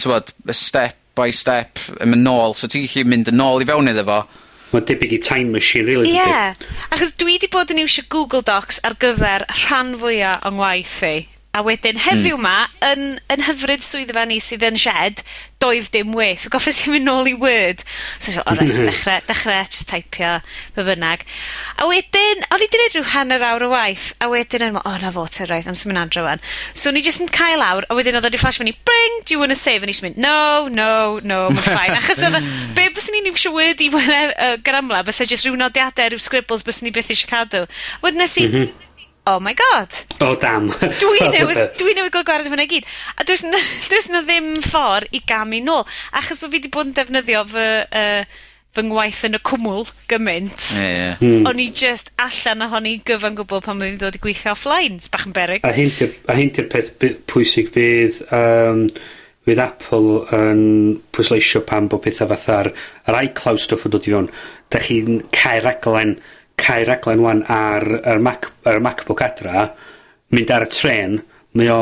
tywod, y step by step yn mynd nôl. So ti'n gallu mynd yn ôl i fewn iddo fo. Mae'n debyg i time machine, really. Ie, yeah. achos dwi wedi bod yn iwsio Google Docs ar gyfer rhan fwyaf o'n ngwaith i. A wedyn heddiw mm. 'ma, yn, yn hyfryd swyddfa ni sydd yn shed, doedd dim we. So goffes i mynd nôl i Word. So so o reit, dechrau, dechrau, just typio, be bynnag. A wedyn, o'n i wedi gwneud rhyw hanner awr o waith, a wedyn yn, o na fo tyrraeth, am sy'n mynd adro fan. So ni jyst yn cael lawr, a wedyn oedd wedi flash fyny, bring, do you want to save? A ni jyst mynd, no, no, no, mae'n ffain. Achos oedd, be bys ni'n iwsio Word i uh, gramla, bys e jyst rhyw nodiadau, rhyw scribbles, bys ni beth eisiau cadw. Wedyn nes i, mm -hmm oh my god. Oh dam. dwi newydd, dwi newydd gael gwared hwnna i gyd. A does na, does na ddim ffordd i gamu nôl. Achos bod fi wedi bod yn defnyddio fy, uh, fy ngwaith yn y cwmwl gymaint. Yeah, yeah. Hmm. O'n i just allan ohoni gyfan gwbl pan oedd dod i gweithio offline. Bach yn beryg. A hyn di'r peth pwysig fydd... Um, fydd Apple yn pwysleisio pan bod pethau fatha'r iCloud stuff yn dod i fewn. Da chi'n cael raglen cael raglen wan ar yr, Mac, yr MacBook adra, mynd ar y tren, mae o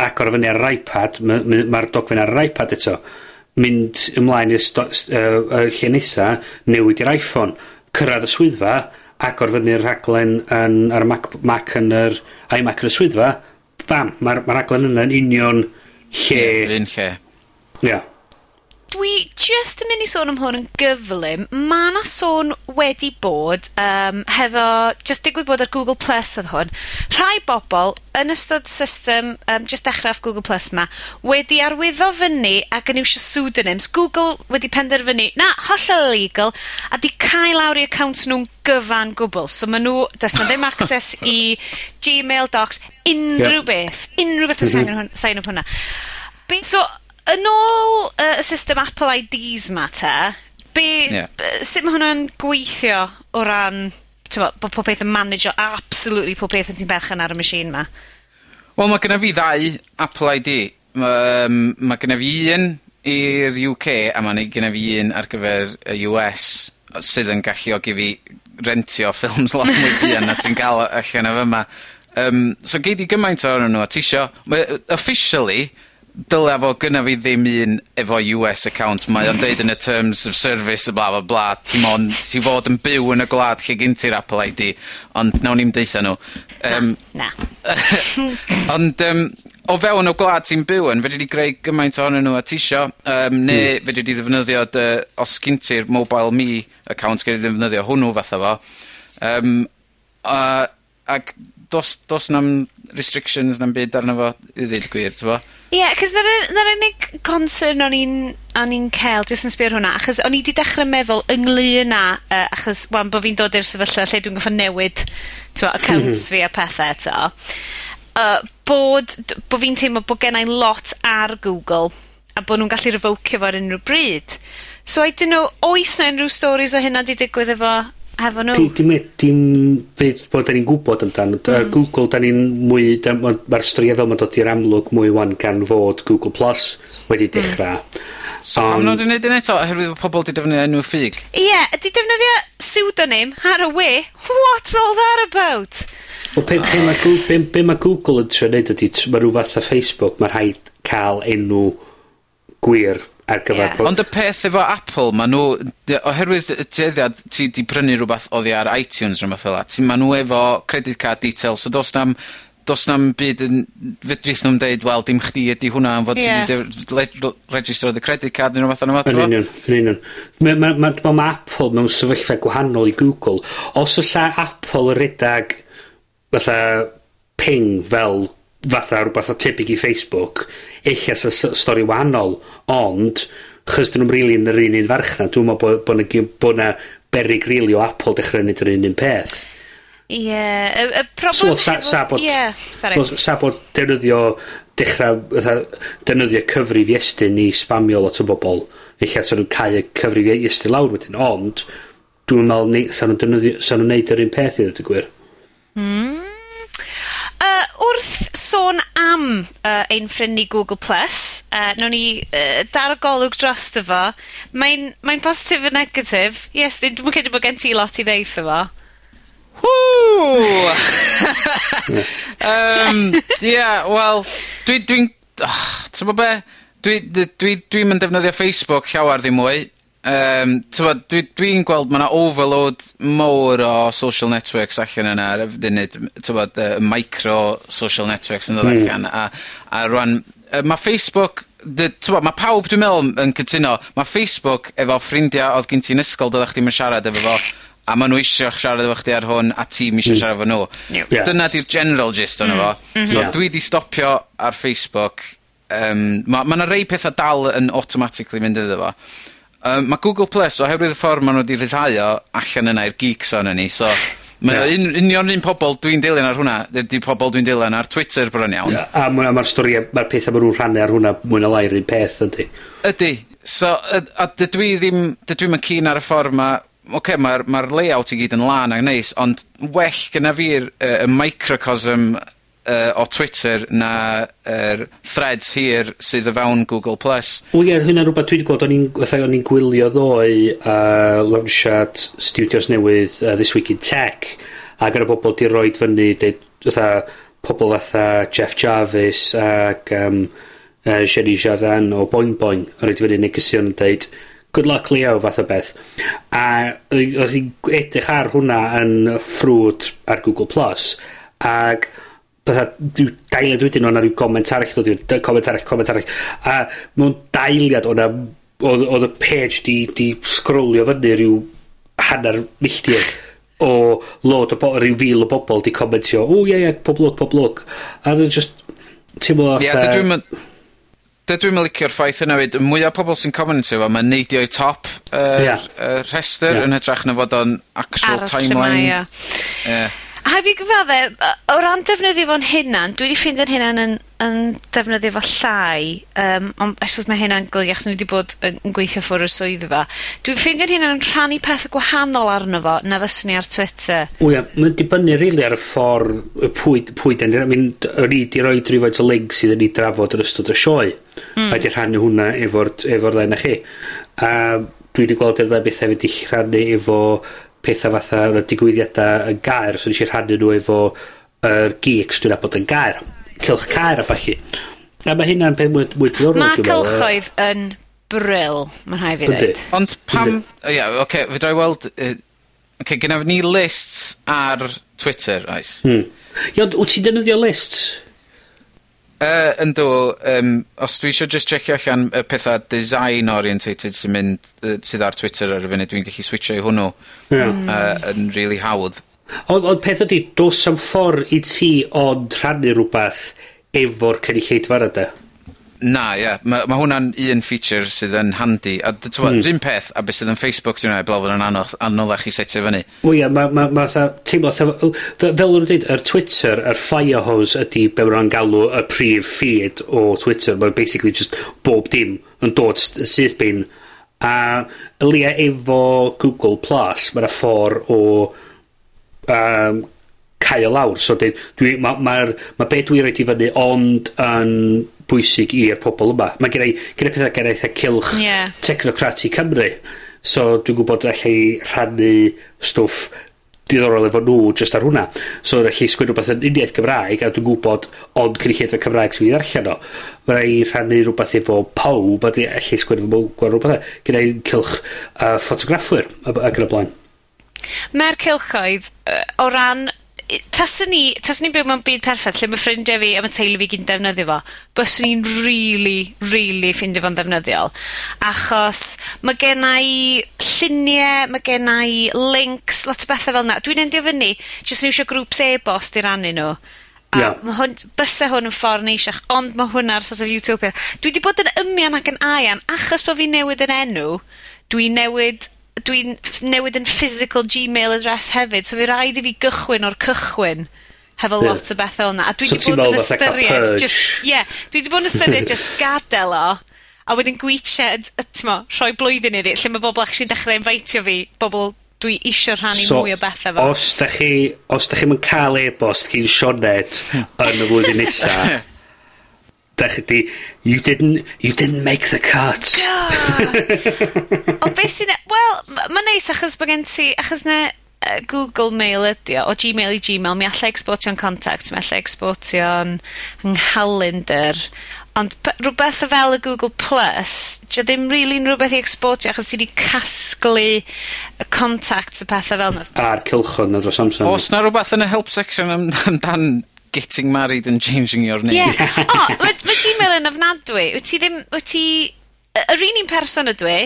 agor o fyny ar yr iPad, mae'r ma, ma dogfen ar yr iPad eto, mynd ymlaen i'r uh, lle nesa, newid i'r iPhone, cyrraedd y swyddfa, agor fyny'r raglen yn, ar Mac, Mac yn yr iMac yn y swyddfa, bam, mae'r ma raglen yna yn union lle... Ie, yeah, lle. Ia. Yeah dwi just yn mynd i sôn am hwn yn gyflym. Mae 'na sôn wedi bod um, hefo just digwydd bod ar Google Plus oedd hwn, rhai bobl yn ystod system um, just dechrau off Google Plus 'ma wedi arwyddo fyny ac yn iwsio pseudonyms. Google wedi penderfynu na, hollol illegal, a 'di cael lawr i accounts nhw'n gyfan gwbl. So maen nhw, does 'na ddim access i Gmail docs, unrhyw yep. beth, unrhyw beth sy'n mhm. hwnna. Be' so yn ôl y uh, system Apple IDs ma te, be, yeah. sut mae hwnna'n gweithio o ran, bod pob peth yn manager absolutely pob peth yn ti'n berchen ar y machine ma? Wel, mae genna fi ddau Apple ID. Mae, um, mae genna fi un i'r UK a mae genna fi un ar gyfer y US sydd yn gallu ogi fi rentio ffilms lot mwy buon na ti'n cael allan o fyma. Um, so gei di gymaint o'r nhw a tisio, officially, dylia fo gynna fi ddim un efo US account. Mae o'n deud yn y terms of service a bla bla bla, ti'n mon, ti fod yn byw yn y gwlad lle gyn ti'r Apple ID, ond nawn ni'n deitha nhw. Um, na. na. ond um, o fewn o gwlad ti'n byw yn, fedri di greu gymaint ohonyn nhw a tisio, um, neu mm. fedri di ddefnyddio, dy, os gyn ti'r mobile me account, gyrru ddefnyddio hwnnw fatha fo. Um, a, ac dos, dos na'm restrictions na'm byd arno fo i ddweud gwir, ti'n Ie, yeah, cos na'r unig concern o'n i'n o'n i'n cael, jyst yn sbio ar hwnna, achos o'n i wedi dechrau meddwl ynglyn â, uh, achos wan bod fi'n dod i'r sefyllfa lle dwi'n goffa newid twa, accounts mhm. fi a pethau eto, uh, bod, bod fi'n teimlo bod gennau lot ar Google a bod nhw'n gallu revocio fo ar unrhyw bryd. So I don't know, oes na unrhyw stories o hynna di digwydd efo hefo nhw. Dim, dim, dim beth bod da ni'n gwybod amdano. Mm. Google, da ni'n mwy... Mae'r straeon fel mae'n dod i'r amlwg mwy wan gan fod Google Plus wedi hmm. dechrau. Mm. So, um, pam nhw'n gwneud yn eto, oherwydd bod pobl wedi defnyddio enw ffug? Ie, yeah, ydy defnyddio pseudonym, Haraway. What's all that about? Wel, be, be, mae Google, be, mae Google yn trio neud ydy, mae rhyw fath o Facebook, mae rhaid cael enw gwir ar gyfer... Yeah. Ond y peth efo Apple, ma' nhw, oherwydd y tueddiad ti di prynu rhywbeth oddi ar iTunes rhywbeth fel 'a, ti, ma' nhw efo credit card details, so do's na'm do's na'm byd yn fedrith nhw'n deud wel dim chdi ydi hwnna am fod yeah. ti 'di le- registro the credit card neu rwbath yna Yn union, yn union. Mae ma, ma, ma, ma Apple mewn sefyllfa gwahanol i Google. Os oes Apple redag fatha ping fel fatha rhywbeth o tebyg i Facebook, eich ella sa stori wahanol, ond chys dyn nhw'n rili yn yr un un farchnad, dwi'n meddwl bod, bod, na, bod na berig rili o Apple dechrau wneud yr un un peth. Ie, yeah. y, y problem... So, sa, sa bod, yeah, sorry. sa bod defnyddio, dechrau, defnyddio cyfrif iestyn i spamio lot o bobl, eich as nhw'n cael y cyfrif iestyn lawr wedyn, ond dwi'n meddwl sa nhw'n defnyddio, sa nhw'n neud yr un peth i ddweud y gwir. Hmm wrth sôn am uh, ein ffrind ni Google+, Plus, uh, nawn ni uh, dar o golwg dros dy fo, mae'n mae positif a negatif. Yes, dwi'n credu bod gen ti lot i ddeith efo. Whoo! um, yeah, wel, dwi'n... Dwi, dwi oh, Ti'n be? Dwi'n dwi, dwi, dwi, dwi defnyddio Facebook llawer ddim mwy yym, dwi'n dwi dwi'n gweld mae yna overload mowr o social networks allan yna ar y funud, m- t'mod yy micro social networks yn dod hmm. allan a a rwan, yy ma' Facebook dy- t'mod ma' pawb dwi'n meddwl yn cytuno mae Facebook efo ffrindiau oedd gen ti yn ysgol do'ddach chdi'm yn siarad efo fo a maen nhw eisiau siarad efo chdi ar hwn a ti'm eisiau hmm. siarad efo nw. Ie. Dyna 'di'r general gist ono fo. Hmm. So dwi 'di stopio ar Facebook yym ma' ma' 'na rei pethau dal yn automatically mynd iddo fo. Um, mae Google Plus oherwydd y ffordd maen nhw wedi rhyddhau o allan yna i'r geeks o'n ni so mae o un- union un pobol dwi'n dilyn ar hwnna ydi pobol dwi'n dilyn ar Twitter bron iawn. Ia a ma' stori, mae'r ma'r petha nhw'n rhannu ar hwnna mwy na lai'r un peth ydy. Ydy. So yy a dydw i ddim dydw i'm yn keen ar y ffordd ma' oce okay, mae'r ma layout i gyd yn lan a neis ond well gyna fi'r uh, y microcosm uh, o Twitter na yr threads hir sydd o fewn Google+. Plus. Wel ie, hynna'n rhywbeth dwi wedi gweld. O'n i'n fatha o'n i'n gwylio ddoe uh, launchad studios newydd uh, This Week in Tech ag o' 'na bobol 'di roed fyny deud fatha pobol fatha Jeff Jarvis ac um, uh, Jenny Jardin o Boing Boing yn roid fyny negesion yn deud good luck Leo fath o beth. A oedd hi'n edrych ar hwnna yn ffrwd ar Google Plus ac fatha, ryw dailiad wedyn o'na rhyw goment arall ddod i'r goment arall, comment arall. A mewn dailiad o'na, oedd y page di, di scrollio fyny rhyw hanner milltir o load o bo, rhyw fil o bobl di commentio, o ie ie, pob lwc, pob lwc. A dwi'n just, teimlo fatha... Ie, dwi'n dydw i'n licio'r ffaith yna fyd, mwyaf pobl sy'n commentio fo, mae'n neidio i'r top yr er, yeah. er rhestr yeah. yn hytrach na fod o'n actual Aros timeline. Yma, yeah. yeah. A fi gyfadde, o ran defnyddio fo'n hynna'n, dwi wedi ffeindio'n hynna'n yn, yn defnyddio fo llai, um, ond I suppose mae hynna'n golygu achos ni wedi bod yn yn gweithio ffwr o'r swyddfa. Dwi'n ffeindio'n hynna'n yn rhannu pethe gwahanol arno fo na fyswn ni ar Twitter. O ia, mae'n dibynnu rili ar y ffordd y pwy, pwy dan ni. I mean, o'n i di roed rhywfaint o link sydd yn ei drafod yr ystod y sioe. Mm. A di rhannu hwnna efo'r efo ddau na chi. A dwi wedi gweld yr ddau beth hefyd i rhannu efo pethau fatha y digwyddiadau yn gair, so nes i rhannu nhw efo yr geeks dwi'n abod yn gair. Cylch cair a bachu. A mae hynna'n peth mwy, mwy diddorol. Mae cylchoedd yn bryl, mae'n rhaid fi ddweud. Ond pam... Ia, yeah, oce, okay, fe drai weld... Uh, okay, gynnaf ni lists ar Twitter, oes? Hmm. Ia, wyt ti'n defnyddio lists? Uh, yndw um, os dwi eisiau just checio allan y pethau design orientated sy'n mynd uh, sydd ar Twitter ar y funud dwi'n gallu switcho i hwnnw. Ie. Yy yn really hawdd. Ond ond peth ydy, do's 'a'm ffordd i ti ond rhannu rhywbeth efo'r cynulleidfa na 'de? Na, ie. Yeah. Mae ma hwnna'n un feature sydd yn handi. A t'mod, mm. un peth, a beth sydd yn Facebook, dwi'n meddwl, blawn yn anodd, anoddach i setio fyny. Wel ie, ma, ma, ma tha, teimlo, tha, fel o'n dweud, yr Twitter, yr firehose ydy be wna'n galw y prif feed o Twitter. Mae'n basically just bob dim yn dod sydd bin. A ylia efo Google Plus, mae'n ffordd o um, cael e lawr. So, dwi, mae'r, ma, ma, ma beth dwi'n rhaid i fyny, ond yn... Um, bwysig i'r pobol yma. Mae gen i, gen i pethau gen i eitha cilch yeah. technocrati Cymru. So dwi'n gwybod allai rhannu stwff diddorol efo nhw just ar hwnna. So allai sgwyn rhywbeth yn uniaeth Gymraeg a dwi'n gwybod ond cynulleidfa Cymraeg sy'n mynd i ddarllen o. Mae rai rhannu rhywbeth efo pawb a allai sgwyn efo gwael rhywbeth. E. Gen i'n cilch uh, ffotograffwyr ac yn y blaen. Mae'r cilchoedd, o ran taswn ni, taswn ni'n byw mewn byd perffaith lle mae ffrindiau fi a mae teulu fi gyn defnyddio fo, byswn ni'n really, really ffindio fo'n ddefnyddiol, achos mae genna i lluniau, mae genna i links, lot o bethau fel yna. Dwi'n endio fyny, jyst yn eisiau grŵps e-bost i rannu nhw. A yeah. mae hwn, bysa hwn yn ffordd neisiach, ond mae hwnna'r sort of utopia. Dwi wedi bod yn ymian ac yn aian, achos bod fi newid yn enw, dwi newid dwi'n newid yn physical Gmail address hefyd, so fi rhaid i fi gychwyn o'r cychwyn hefo yeah. lot o bethau o'na. A dwi so wedi bod yn ystyried, just, yeah, dwi wedi bod yn ystyried just gadael o, a wedyn gwytsiad, tmo, rhoi blwyddyn iddi, lle mae bobl actually dechrau invitio fi, bobl dwi isio rhannu so, mwy o bethau fo. Os da chi, os da chi'n cael e-bost gyn Sioned yn y flwyddyn nesaf, 'da chdi you didn't you didn't make the cut. o beth sy'n... E- wel, mae'n neis achos bod gen ti... Achos 'na Google Mail ydi o, o Gmail i Gmail, mi allai exportio'n contact, mi allai exportio'n nghalendr, ond rhywbeth fel y Google Plus, dio ddim rili'n really rhywbeth i exportio achos ti wedi casglu y contacts y pethau fel yna. A'r cylchod na dros amser. Os na rhywbeth yn y help section amdan am getting married and changing your name. Ie. Yeah. o, oh, ma, Gmail yn ofnadwy. Wyt ti ddim, wyt ti... Yr un un person ydw i,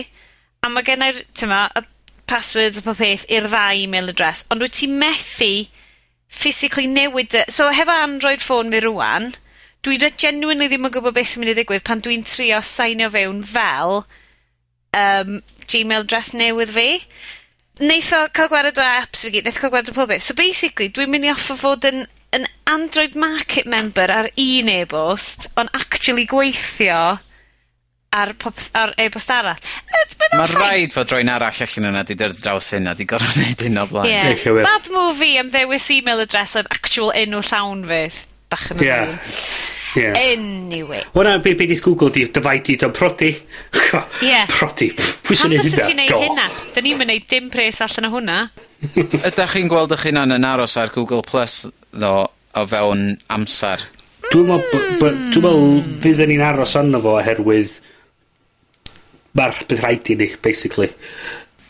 a mae gennau'r, tyma, y passwords a pob peth i'r ddau email address, ond wyt ti methu physically newid... So, hefo Android phone fi rwan, dwi re genuinely ddim yn gwybod beth sy'n mynd i ddigwydd pan dwi'n trio signio fewn fel um, Gmail address newydd fi. Neitho cael gwared o apps fi gyd, neitho cael gwared o pob beth. So basically, dwi'n mynd i offer fod yn yn Android Market member ar un e-bost, ond actually gweithio ar, pop, ar e-bost arall. Mae rhaid fod rhoi'n arall allan yna di dyrdd draws hynna, di gorau wneud hyn o blaen. Yeah. Bad movie am ddewis email address oedd actual enw llawn fes. Bach yn yeah. yeah. Anyway. Wna, be, be Google di, dyfaid o'n prodi. yeah. Prodi. Pwy sy'n neud hynna? Ti'n neud hynna? Dyn ni'n mynd dim pres allan o hwnna. Ydych chi'n gweld eich hunan yn aros ar Google Plus ddo o fewn amser. Dwi'n meddwl, dwi'n meddwl fyddwn ni'n aros arno fo oherwydd mae'r bydd rhaid i ni, basically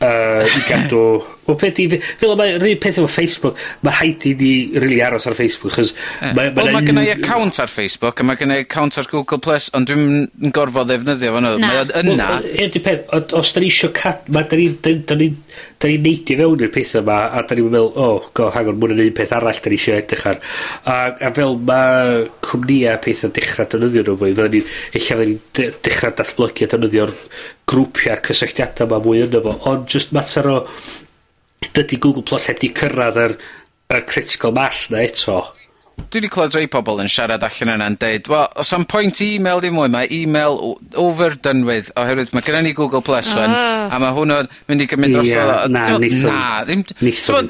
uh, i gadw... Wel peth i. Fel mae'r rhywun peth efo Facebook, mae rhaid i ni really aros ar Facebook, chos... Ie. Mae, mae Wel, mae account ar Facebook, a mae gen i account ar Google+, Plus, ond dwi'n gorfod ddefnyddio fan hynny. Mae o'n yna... Ie, di peth, os da ni eisiau cat... Mae da ni... Da ni'n neidio fewn i'r pethau yma, a da ni'n meddwl, o, oh, go, hangon, mwyn yn un peth arall da ni eisiau edrych ar. A, a fel mae cwmnïau pethau dechrau dynyddio nhw fwy, fydda ni, eich fydda ni dechrau datblygu a dynyddio'r grwpiau cysylltiadau ma fwy yno fo ond just mater o dydy Google Plus heb di cyrraedd yr, yr critical mass na eto dwi wedi clywed rhai pobl yn siarad allan yna yn deud, wel, os am pwynt i e-mail ddim mwy, mae e-mail over done with, oherwydd mae gennym ni Google Plus ah. fan, a mae hwnnw'n mynd i gymryd dros... Yeah, na, nithon, na, ddim... Nithon.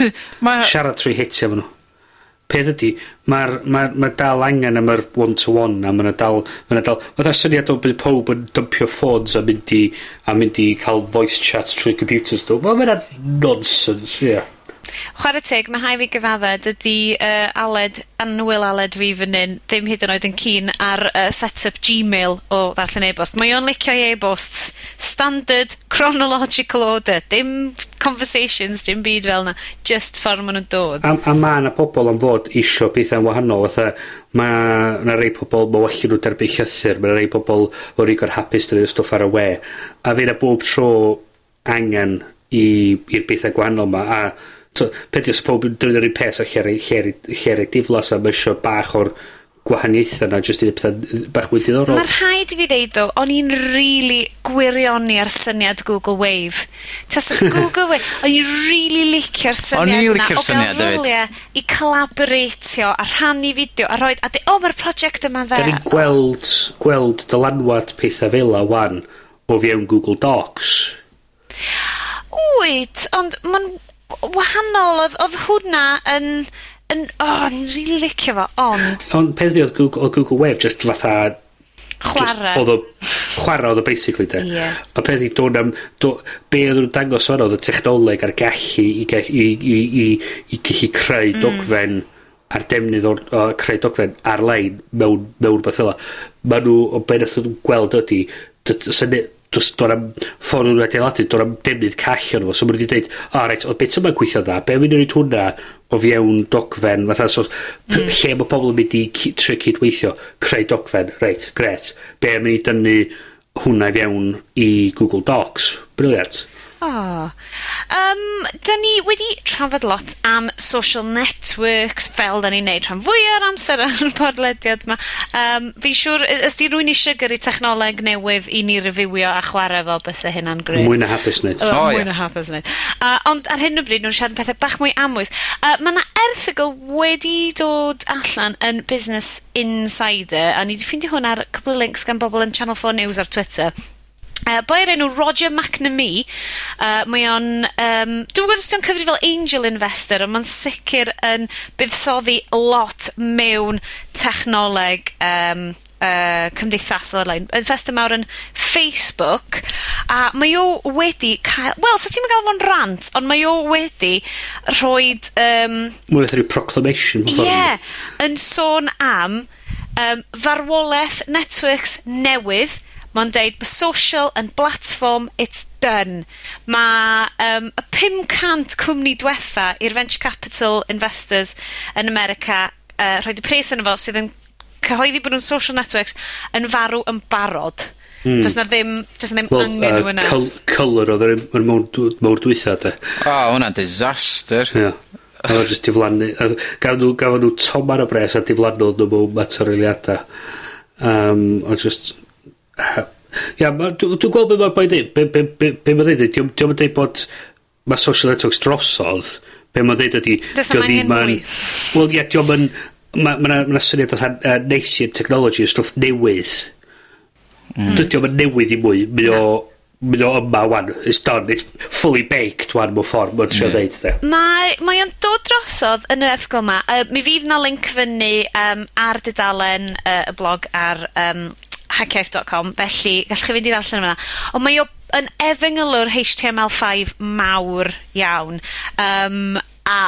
Siarad trwy hitio fan nhw peth ydi, mae'r ma, ma dal angen am yr one-to-one, a mae'n dal, mae'n dal, mae syniad o bydd pob yn dympio ffôns a mynd i, a mynd i cael voice chats trwy computers. Wel, mae yna nonsense, ie. Yeah. Chwarae teg, mae hai fi gyfadde, dydi uh, Aled, Anwyl Aled fi fan hyn, ddim hyd yn oed yn keen ar uh, set-up Gmail o ddarllen e-bost. Mae o'n licio e-bosts standard chronological order, dim conversations, dim byd fel yna, just ffordd maen nhw'n dod. A, a mae yna pobl yn fod isio pethau'n wahanol, fatha mae yna rei pobl, mae wallio nhw derbyn llythyr, mae yna rei pobl o'r rigor hapus dyn nhw'n stwff ar y we. A fe yna bob tro angen i'r bethau gwahanol yma, a so, peth ys pob yn defnyddio'r un peth o lleru diflas a ma' isio bach o'r gwahaniaethe 'na jyst i pethau bach mwy diddorol. Mae'r rhaid i fi ddeud ddo, o'n i'n really gwirioni ar syniad Google Wave. Tas Google Wave... O'n i'n really licio'r syniad O'n i'n licio'r syniad hefyd. O gael i collaboratio a rhannu fideo a roed... A de, o, mae'r prosiect yma dde. Da ni'n gweld, gweld dylanwad pethau fel a wan o fiewn Google Docs. Wyt, ond mae'n wahanol oedd, oedd hwnna yn yn o o'n i'n really licio fo ond... Ond peth oedd Google, oedd Google Web just fatha chwarae. Oedd o, chwarae oedd o basically de. Ie. Yeah. A peth i dod am, do, be oedd nhw'n dangos fan oedd y technoleg a'r gallu i, i, i, i, i gallu creu mm. dogfen a'r defnydd o, o creu dogfen ar-lein mewn, mewn beth fel Mae nhw, o beth oedd nhw'n gweld ydy, do's do'na'm am o nhw'n adeiladu do'na'm defnydd call o'n fo so ma' nw dweud, deud o reit o beth yma'n gweithio dda be' mynd i'n rhaid hwnna o fiewn dogfen fatha so mm. lle mae pobl yn mynd i cu- trio cydweithio creu dogfen reit gret. be' mynd i dynnu hwnna i fewn i Google Docs. Brilliant. O. Um, da ni wedi trafod lot am social networks fel da ni'n neud rhan fwy ar amser ar y podlediad yma. Um, fi siŵr yy os 'di rywun isie gyrru technoleg newydd i ni refiwio a chwarae fo bys y hynna'n grêt. Mwy na hapus neud. O, o ie. Mwy na hapus wneud. Uh, ond ar hyn o bryd nhw'n siarad pethau bach mwy amwys. Uh, mae yna erthygl wedi dod allan yn Business Insider a ni wedi ffeindio hwn ar cwbl o links gan bobl yn Channel 4 News ar Twitter Uh, boi o'r enw Roger McNamee, uh, mae o'n, um, dwi'n gwybod os ti'n cyfri fel angel investor, ond mae'n sicr yn buddsoddi lot mewn technoleg um, uh, cymdeithasol ar-lein. Investor mawr yn Facebook, a mae o wedi cael... Wel, sa ti'n gael fo'n rant, ond mae o wedi rhoi... Um, Mae'n rhyw proclamation. Ie, yeah, yn sôn am um, farwolaeth networks newydd mae'n deud mae social yn platform, it's done. Mae um, y pum cant cwmni diwetha i'r venture capital investors yn America uh, rhoi y pres arno fo sydd yn cyhoeddi bod nhw'n social networks yn farw yn barod. Mm. Does 'na ddim, does 'na ddim well, angen uh, yna. Cyl Cylr oedd yr un yn mowr dwytha de. O, oh, hwnna'n disaster. Ie. Yeah. A oedd jyst diflannu. Gafon nhw, gafon nhw tomar o bres a diflannu nhw mewn materialiadau. Um, o, jyst Ia, dwi'n gweld beth mae'r boi dweud. Be, be, be, be mae'n dweud, diolch yn dweud bod mae social networks drosodd. Be mae'n dweud ydi... Dys yma angen mwy. Wel, ia, diolch yn... Mae ma, ma syniad oedd uh, i'r technology, stwff newydd. Mm. Dydy o'n newydd i mwy. Mae o... No o yma wan, it's done, it's fully baked wan mewn ffordd, mae'n trio dweud. te. Mae, mae o'n dod drosodd yn yr erthgol yma. Uh, mi fydd na link fyny um, ar dudalen uh, y blog ar um, hackiaeth.com, felly gallwch chi fynd i ddarllen yma. Ond mae o yn efengylwr HTML5 mawr iawn. Um, a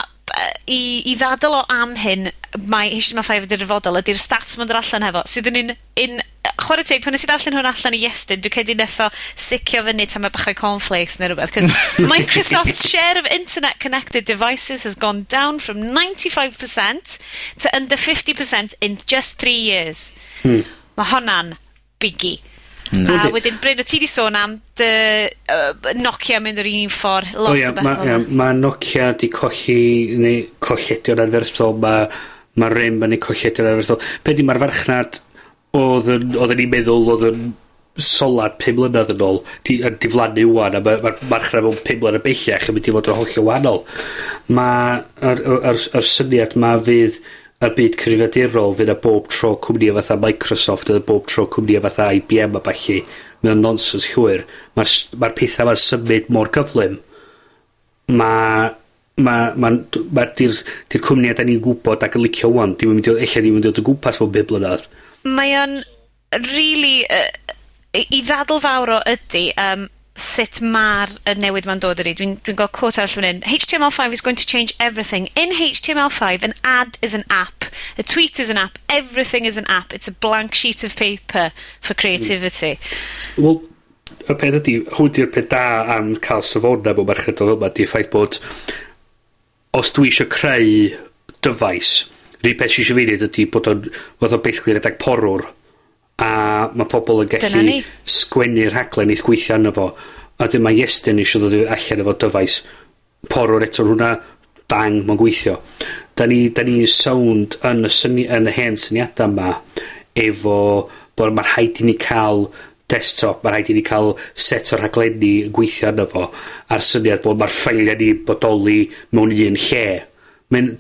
i, i ddadl o am hyn, mae HTML5 ydy'r dyfodol, ydy'r stats ma'n dod allan hefo, sydd yn un, un chwarae teg, pan nes i ddarllen hwn allan i Iestyn, dwi'n cedi netho sicio fyny tam y bachau cornflakes neu rhywbeth. Microsoft's share of internet-connected devices has gone down from 95% to under 50% in just three years. Hmm. Mae honna'n biggie. Hmm. A wedyn, Bryn, o ti di sôn am dy, uh, Nokia mynd yr un ffordd, lot o, ia, o beth. Mae ma Nokia di colli, neu colledion anferthol, mae ma RIM yn ei colledion anferthol. Pe di mae'r farchnad oedd yn, oedd yn ei meddwl oedd yn solad 5 mlynedd yn ôl di, yn diflannu wan, a mae'r ma, marchnad mewn 5 mlynedd bellach yn mynd i fod yn hollio wahanol. Mae'r syniad mae fydd y byd cyfrifiadurol fydd y bob tro cwmnïa fatha Microsoft a bob tro cwmnïa fatha IBM a falle mae'n nonsens llwyr. mae'r s- ma'r petha 'ma'n symud mor gyflym ma' ma' ma'n ma' 'di'r 'di'r cwmnïa 'dan ni'n gwybod ac yn licio 'wan dim yn mynd i eich Ella ddim yn dod o gwmpas mewn bum blynedd Mae o'n really uh, i ddadl fawr o ydy um, sut ma'r y newid ma'n dod ydy. Dwi'n dwi gweld cwt arall fan hyn. HTML5 is going to change everything. In HTML5, an ad is an app. A tweet is an app. Everything is an app. It's a blank sheet of paper for creativity. Mm. Wel, y peth ydy, hwn di'r peth da am cael safona mewn marchnad o yma, di'r ffaith bod os dwi eisiau creu dyfais, rhywun peth eisiau fi wneud ydy bod o'n, bod o'n basically redag porwr a mae pobl yn gallu sgwennu'r rhaglen i gweithio arno fo. A wedyn ma' Iestyn eisiau ddod allan efo dyfais. Porwr eto hwnna bang mae'n gweithio. Da ni da ni sound yn y syni yn y hen syniadau yma efo bod ma' rhaid i ni cael desktop mae'n rhaid i ni cael set o rhaglenni yn gweithio arno fo a'r syniad bod mae'r ffeiliau ni bodoli mewn un lle. Mae'n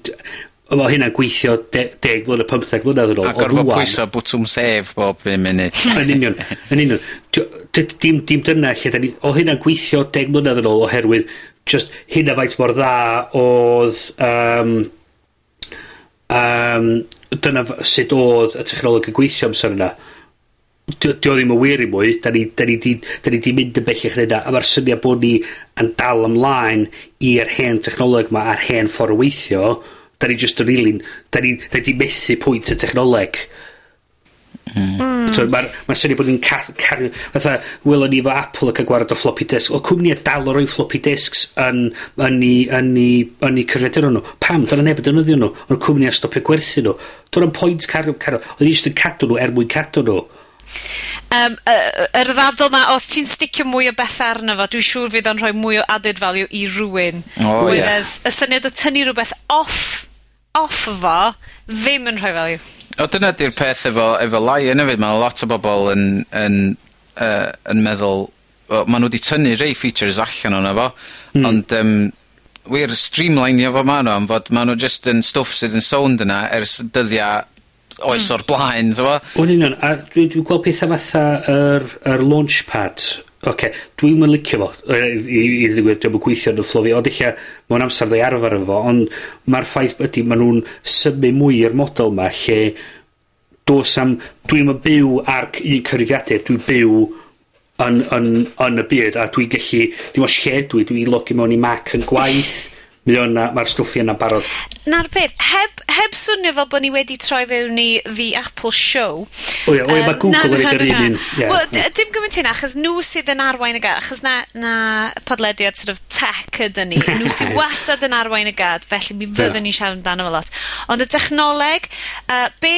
Mae hynna'n gweithio 10 mlynedd, 15 mlynedd yn ôl. A gorfod pwyso bwtwm sef bob 5 munud. yn union, yn union. Dim, dim dyna lle, da ni, o hynna'n gweithio 10 mlynedd yn ôl oherwydd just hynna faint mor dda oedd... Um, um, dyna sut oedd y technoleg yn gweithio amser yna. Dio ddim yn wir i mwy, da ni, da ni, di, da ni di mynd yn bellach yna, a mae'r syniad bod ni yn dal ymlaen i'r hen technoleg yma a'r hen ffordd o weithio, da ni just yn rilyn, da ni'n 'dan ni 'di methu pwynt y technoleg. Mm. T'od ma'r ma'r syniad bod ni'n ca- cario fatha welon ni efo Apple ac yn ca'l gwared o floppy disk. O cwmni a dal o roi floppy disks yn yn 'u yn 'u yn 'u cyfrifiaduron nhw. Pam? dyna neb yn defnyddio nw. cwmni a stopio gwerthu nhw. Do' pwynt cario cario. O'n i jyst yn cadw nhw er mwyn cadw nhw. Um, yy yy yr ddadl 'ma os ti'n sticio mwy o beth arno fo dwi'n siŵr fydd o'n rhoi mwy o added value i rhywun. O ie. Whereas y syniad o tynnu rhywbeth off off fo ddim yn rhoi value. O dyna 'di'r peth efo efo Lion hefyd. Mae lot o bobl yn yn uh, yn meddwl Well, maen nhw wedi tynnu rei features allan o'na fo... Mm. ...ond um, wir streamleinio fo maen nhw am fod maen nhw just yn stwff sydd yn sownd yna ers dyddiau oes hmm. o'r blaen t'mo'? Wel yn union a dwi'n dwi gweld pethau fatha yr yr Launchpad Oce, okay. dwi'n mynd licio fo yy i i ddeud dwi'n gwir gweithio yn y fflofi. ond eich mewn amser ddau arfer efo ond mae'r ffaith ydy, ma' nhw'n symu mwy i'r model 'ma lle do's am, dwi'n mynd byw ar c- un cyfrifiadur dwi'n byw yn yn yn y byd a dwi'n gallu, dim ots lle dwi, dwi'n logi mewn i Mac yn gwaith mae o'n mae'r stwff yna'n barod. Na'r peth heb, heb swnio fel bod ni wedi troi fewn i The Apple Show. O ie, o ie, um, mae Google wedi yr un un wel, dim gymaint hynna achos nhw sydd yn arwain y gad achos na, na podlediad sort of tech ydyn ni. Nhw sydd wasad yn arwain y gad felly mi fyddwn ni siarad amdano fel lot. Ond y technoleg uh, be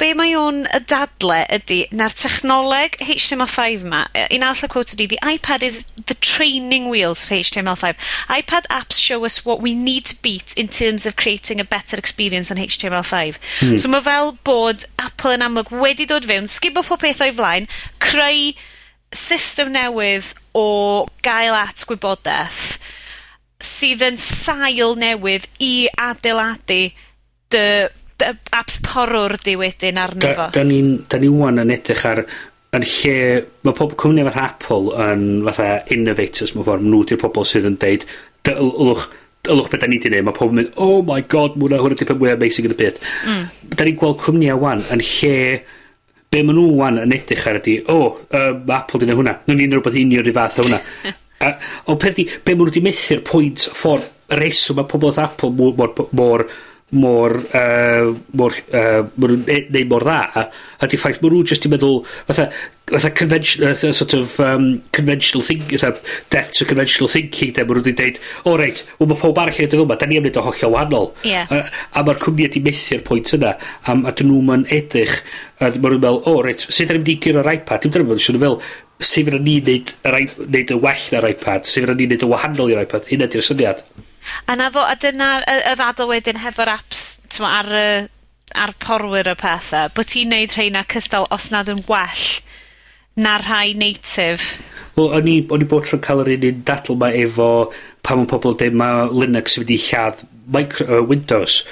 be' mae o'n y dadle ydy, na'r technoleg HTML5 'ma, un arall y quote ydy, the iPad is the training wheels for HTML5. iPad apps show us what we need to beat in terms of creating a better experience on HTML5. Hmm. So mae fel bod Apple yn amlwg wedi dod fewn, sgubo pob peth o'i flaen, creu system newydd o gael at gwybodaeth sydd yn sail newydd i adeiladu dy apps porwr di wedyn arno fo. Da, da ni wan yn edrych ar yn lle mae pob cwmni fatha Apple yn fatha innovators mewn ffordd nhw di'r pobol sydd yn deud ylwch ylwch beth da ni di neud mae pobl yn mynd oh my god mwna hwnna di peth mwy amazing yn y byd mm. da ni'n gweld cwmni a wan yn lle be maen nhw wan yn edrych ar ydi o oh, um, Apple di neud hwnna nhw'n ni'n rhywbeth union rhyw fath o hwnna a, o peth di be maen nhw di methu'r pwynt ffordd reswm mae pobl at Apple mor, mor, mor mor uh, mor uh, mor neu neud mor dda a di ffaith ma nhw jyst i meddwl fatha fatha convention, uh, sort of um, conventional thinking fatha death to conventional thinking de ma nhw wedi deud o reit wel mae pob arall yn edrych yma da ni am wneud o hollol wahanol. Yeah. a, a mae'r cwmni wedi methu'r pwynt yna a, a dyn nhw'n ma'n edrych a ma nhw'n meddwl o reit sut da ni'n mynd i gyrra'r iPad? Dim dyna ma'n siŵr fel sef yna ni wneud, wneud y well na'r iPad sef yna ni wneud y wahanol i'r iPad? Hynna di'r syniad. A 'na fo, a dyna y y ddadl wedyn hefo'r apps t'mo' ar y ar porwyr y pethau, bod ti'n neud rheina cystal os nad yn well na rhai native. Wel o'n i, o'n i bod tro cael yr un un dadl 'ma efo pan ma' pobol dweud mae Linux yn mynd lladd micro uh, Windows.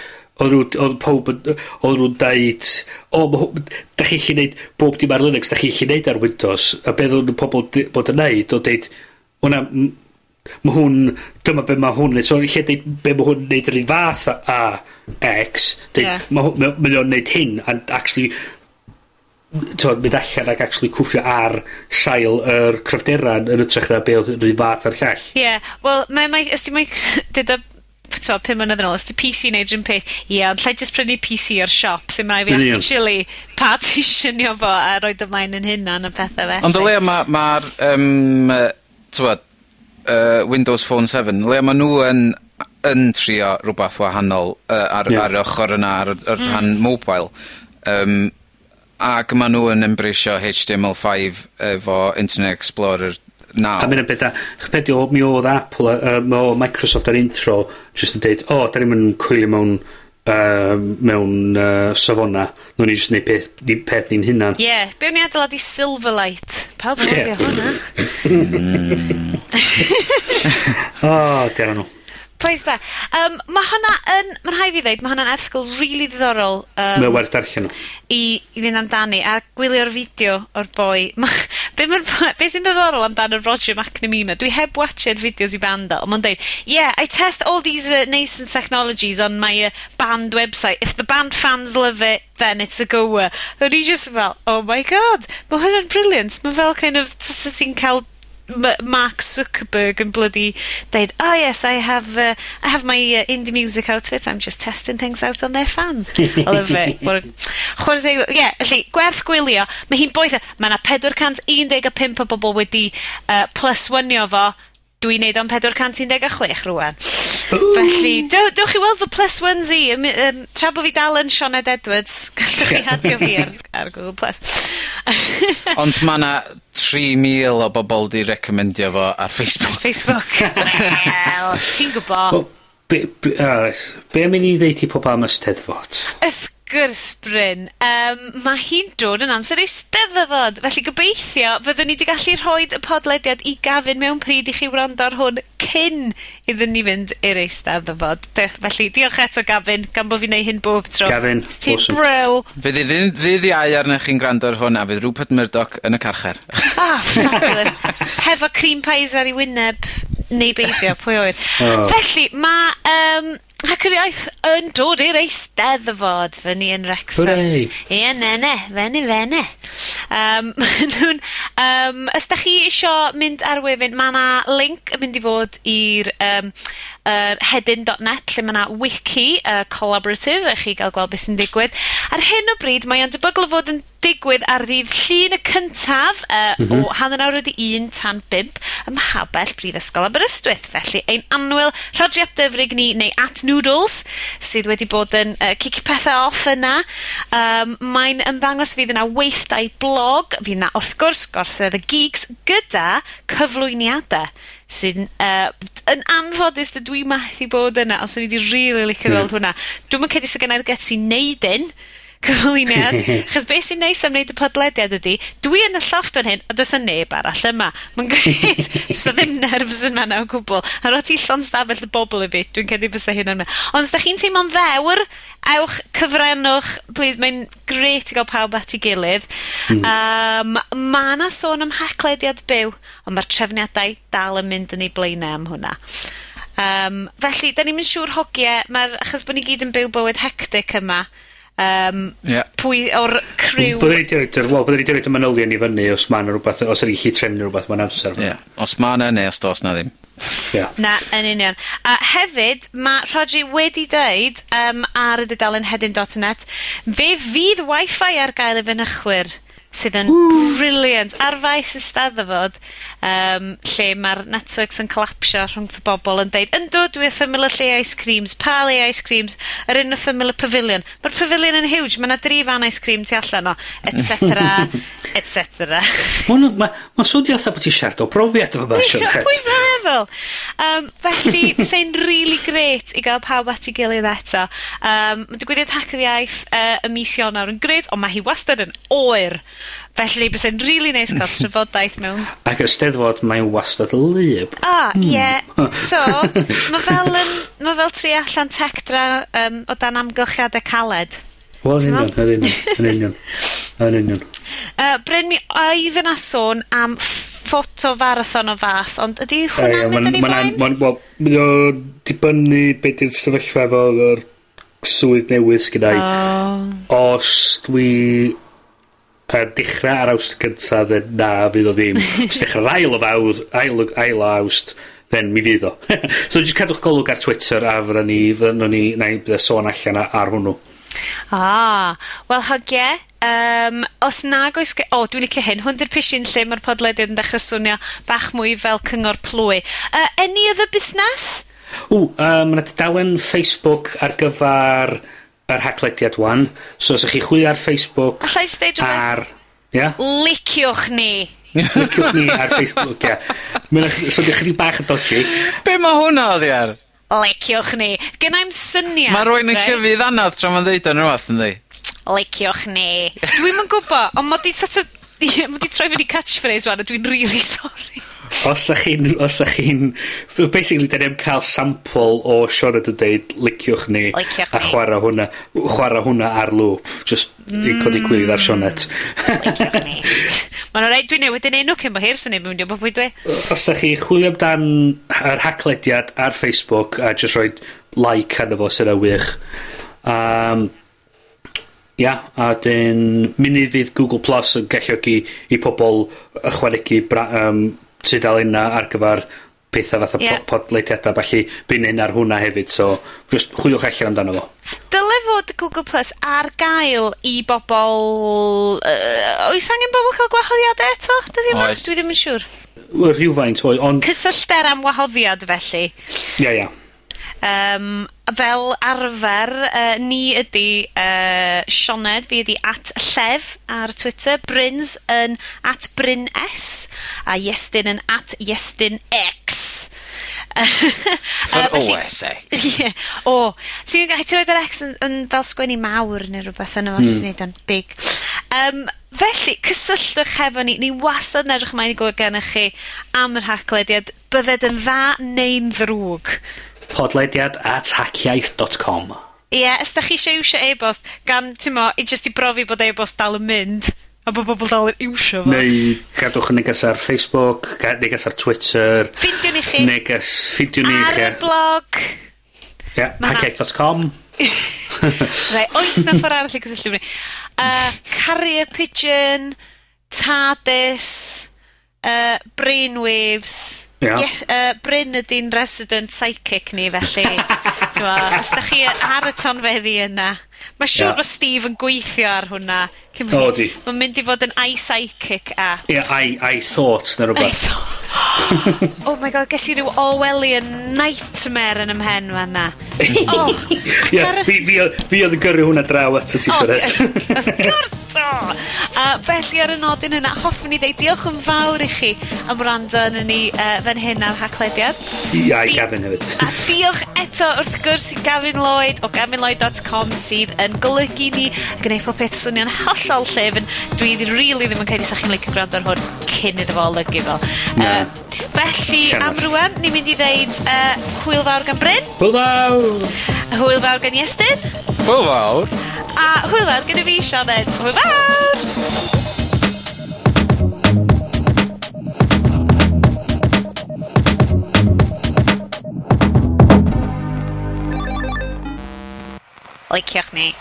Oedd nw, odd powb yn, Oedd nhw'n deud, o ma' hw- 'dach chi ellu neud bob dim ar Linux, 'dach chi ellu neud ar Windows. A beth oedd o'n pobol d- bod yn neud, oedd deud, wel na, Mae hwn, dyma be mae hwn neud. So lle dweud be' mae hwn neud yr un fath a, a X, deud yeah. mae o o'n neud hyn, and actually t'od, mynd allan ac actually cwffio ar sail yr cryfderan yn ytrach na be' oedd yr un fath ar llall. Ie, yeah. wel, mae, mae, ysdi mae, dyd y, t'o, pum mlynedd yn ôl, ysdi PC neud yn peth, ie, yeah, ond lle jyst prynu PC o'r siop, sy'n mae fi Yn union. actually partitionio fo a roed ymlaen yn hynna yn y pethau felly. Ond o leia mae'r, ma um, tywed, uh, Windows Phone 7, le mae nhw yn yn trio rhywbeth wahanol uh, ar, yeah. ar ochr yna, ar, ar mm. rhan mobile. Um, ac mae nhw yn embrysio HTML5 efo Internet Explorer naw. A mynd y bydda, chpedi o mi oedd Apple, uh, Microsoft ar intro, just yn dweud, o, oh, da ni'n mynd cwylio mewn yy mewn uh, safona. Nawn ni just neud peth, ni, peth ni'n hunan. Ie, yeah. be o'n i adeiladu Silverlight? Pawb yn yeah. hwnna. Mm. o, oh, der nhw. Please be. Um, mae hwnna yn, mae'n rhaid fi ddeud, mae hwnna'n erthgol rili really ddiddorol. Um, mae'n werth darllen nhw. I, I fynd amdani, a gwylio'r fideo o'r boi. be ma, be sy'n ddiddorol amdano Roger McNamee yma, dwi heb watched fideos i band o, ond mae'n dweud, yeah, I test all these uh, nascent technologies on my uh, band website. If the band fans love it, then it's a goer. And i just fel, oh my god, mae hwnna'n brilliant. Mae fel kind of, ti'n cael Ma Mark Zuckerberg yn bloody deud, oh yes, I have uh, I have my uh, indie music outfit, I'm just testing things out on their fans. Oedd fe, chwrs ie, yeah, alli, gwerth gwylio, mae hi'n boeth, mae yna 415 o bobl wedi uh, plus-wynio fo. Dwi'n neud o'n 416 rwan. Felly, dewch chi weld fy plus ones i, um, um, tra bod fi dal yn Sioned Edwards, gallwch chi hadio fi ar, ar Google Plus. Ond mae yna 3,000 o bobl di recomendio fo ar Facebook. Facebook. Wel, ti'n gwybod. Well, be, be, uh, be am i ni ddeud i pobl am y steddfod? Wrth gwrs, Bryn. Um, mae hi'n dod yn amser ei eisteddfod, felly gobeithio fyddwn ni wedi gallu rhoi y podlediad i gafin mewn pryd i chi wrando ar hwn cyn iddyn ni fynd i'r ei eisteddfod. Felly, diolch eto Gafin, gan bod fi'n neud hyn bob tro. Gafin, Ti'n awesome. bryl. Fydd i ddydd iau arnych chi'n gwrando ar hwn, a fydd Rupert Murdoch yn y carcher. Ah, oh, fabulous. Hefo cream pies ar ei wyneb, neu beidio, pwy oed. Oh. Felly, mae... Um, Hacker iaith yn dod i'r eisteddfod fy ni yn Wrexham. Hwrei! Ie, nene, fene, fene. Um, nhw'n, um, os da chi isio mynd ar wefan, mae yna link yn mynd i fod i'r um, yr hedyn.net lle mae yna wiki uh, collaborative a chi gael gweld beth sy'n digwydd. Ar hyn o bryd mae o'n debygol o fod yn digwydd ar ddydd Llun y cyntaf uh, mm -hmm. ...o mhm. hanner awr wedi un tan bimp ym Mhabell Brifysgol Aberystwyth, felly ein anwyl Rhodri Ap Dyfrig ni neu at Noodles sydd wedi bod yn uh, cicio pethau off yna. Um, mae'n ymddangos fydd yna weithdau blog, fydd yna wrth gwrs gorsedd y gigs gyda cyflwyniadau sy'n Uh, yn anffodus dydw i methu bod yna, os o'n i wedi rili licio weld hwnna. Dwi'n mynd cedi sy'n gennai'r get sy'n neud un, cyflwyniad. Chos beth sy'n neis am wneud y podlediad ydy, dwi yn y llofft fan hyn, ond does yna neb arall yma. Mae'n gret. so ddim nerfs yn fanna o gwbl. A roi ti llon stafell y bobl i fi, dwi'n cedi bys hyn yna. Ond os da chi'n teimlo'n ddewr, ewch cyfrannwch, please, mae'n gret i gael pawb at ei gilydd. Mm. Um, mae yna sôn am haclediad byw, ond mae'r trefniadau dal yn mynd yn ei blaenau am hwnna. Um, felly, da ni'n mynd siŵr hogiau, mae'r, achos bod ni gyd yn byw bywyd hectic yma, Um, Ie. ...pwy o'r criw... Fydden ni 'di roid wel fydden ni 'di roid y manylion i fyny os ma'n rhywbeth, os 'yn chi gallu trefnu rwbath ma'n amser fo. Ie. Os ma' 'na neu os do's 'na ddim. Ie. Na, yn union. A hefyd mae Rodri wedi dweud um, ar y dudalen hedyn.net, fe fydd Wi-Fi ar gael i fynychwyr sydd yn... Ww. ...brilliant. Ar faes Eisteddfod um, lle mae'r networks yn collapsio rhwng y bobl yn deud yndw dwi wrth ymyl y lle ice creams. Pa le ice creams? Yr un wrth ymyl y pavilion. Mae'r pavilion yn huge. mae yna dri fan ice cream tu allan o. Et cetera, et cetera. ma' ma, swnio fatha bod ti'n siarad o brofiad efo ma' Sion Het. Pwy meddwl? Um, felly, fysa'n really great i gael pawb at ei gilydd eto. Um, digwyddiad hacker iaith uh, y mis Ionawr yn great, ond mae hi wastad yn oer. Felly, bys e'n really neis nice cael trafodaeth mewn... Ac y steddfod, mae'n wastad lyb. O, oh, ie. Yeah. So, mae fel, um, ma fel tri allan tecdra um, o dan amgylchiadau caled. Wel, yn union, yn union, yn union. Yn union. Uh, Bryn, mi oedd yna sôn am ffoto farathon o fath, ond ydy hwnna'n mynd yn ei flaen? Mae'n ma, ma, dibynnu beth yw'r sefyllfa efo'r swydd newydd gyda'i. Oh. Os dwi ar dechrau ar awst cynta, then na, fydd o ddim. Os dechrau ar ail o fawr, ail, ail o awst, then mi fydd o. so jyst cadwch golwg ar Twitter a fydda ni, fydda ni, na i bydda sôn allan ar hwnnw. Ah, wel hogie, um, os nag oes... O, oh, dwi'n licio hyn. Hwn di'r pisyn lle mae'r podlediad yn dechrau swnio bach mwy fel cyngor plwy. Uh, any other business? O, uh, mae dalen Facebook ar gyfer yr haglediad 'wan. So os 'ych chi chwilio ar Facebook... Alla i ddeud rwbeth? Ar... Ia? Liciwch ni. Liciwch ni ar Facebook, ia. Ma' so swnio chi bach yn dodgy. Be mae hwnna oddi ar? Liciwch ni. Gennai'm syniad. Mae rwy'n yn llyfudd anodd tra mae'n ddeud o'n rwbath yndi? Liciwch ni. Dwi'n yn gwybod, ond ma' 'di sort of ma' 'di troi fyny catchphrase 'wan a dwi'n really sorry os ydych chi'n... Os ydych chi'n... Basically, dyn ni'n cael sample o Sioned yn deud, liciwch ni. Liciwch a ni. chwarae hwnna, chwarae hwnna ar lŵp. Just mm. i codi gwydd ar Sioned. liciwch ni. Mae'n rhaid dwi'n newid yn enw cyn bo hir sy'n ei mynd i bod pwy dwi. Os ydych chi chwilio amdan yr haclediad ar Facebook a just rhoi like arno fo sy'n wych. Um, Ia, a dyn munud fydd Google Plus yn galluogi i pobl ychwanegu bra, um, tudalenna ar gyfer pethau fatha yeah. podleidiadau, felly byn un ar hwnna hefyd, so just chwiliwch allan amdano fo. Dyle fod Google Plus ar gael i bobl... Uh, oes angen bobl cael gwahoddiadau eto? Dwi ddim, oes. dwi ddim yn siŵr. Rhywfaint, ond... Cysyllter am wahoddiad, felly. Ia, yeah, ie. Yeah. Um, fel arfer, uh, ni ydy uh, Sioned, fi ydy at llef ar Twitter, Bryns yn at Bryn S, a Iestyn yn at Iestyn X. For felly, OS X. Ie, o. Ti'n gallu roed yr X yn, yn fel sgwennu mawr neu rhywbeth yna, mm. os wneud o'n big. Um, felly, cysylltwch hefo ni. Ni wastad yn edrych ymlaen i gwybod gennych chi am yr haglediad, Bydded yn dda neu'n ddrwg podlediad at hackiaeth.com. Ie, yeah, os da chi eisiau iwsio e-bost, gan, ti'n mo, i jyst i brofi bod e-bost dal yn mynd, a bod bobl dal yn iwsio fo. Neu gadwch yn neges ar Facebook, neges ar Twitter. Ffindiwn i chi. Neges, ffindiwn i chi. Ar y blog. Ie, yeah, hackiaeth.com. Rai, oes na ffordd arall i gysylltu fyny. Uh, Carrier Pigeon, TARDIS, uh, brainwaves. Ia. Yes, uh, Bryn ydy'n resident psychic ni, felly, t'mo', os da chi ar y tonfeddi yna, ma' siŵr bo' Steve yn gweithio ar hwnna cyn bo' hi... O mynd i fod yn eye psychic app. Ia, eye eye thought ne' rhywbeth. Eye thought. oh my god, ges i ryw Orwellian nightmare yn ymhen fan na. Oh, yeah, fi, fi, fi oedd yn gyrru hwnna draw at y ti ffyred. Of course do! A felly ar y nodyn yna, hoffwn i ddeud diolch yn fawr i chi am rando yn ni uh, fan hyn ar haclediad. Ia, i Gavin hefyd. A diolch eto wrth gwrs i Gavin Lloyd o gavinlloyd.com sydd yn golygu ni a gwneud pob peth swnio'n hollol llefn. dwi ddim, really ddim yn cael ei sa'ch chi'n leicio gwrando ar hwn cyn iddo fo olygu fo. Uh, Ie. Felly, am rwan, ni'n mynd i ddeud uh, hwyl fawr gan Bryn. Hwyl fawr! Hwyl fawr gan Iestyn. Hwyl fawr! A hwyl fawr gyda fi, Sioned. Hwyl fawr! Liciwch ni.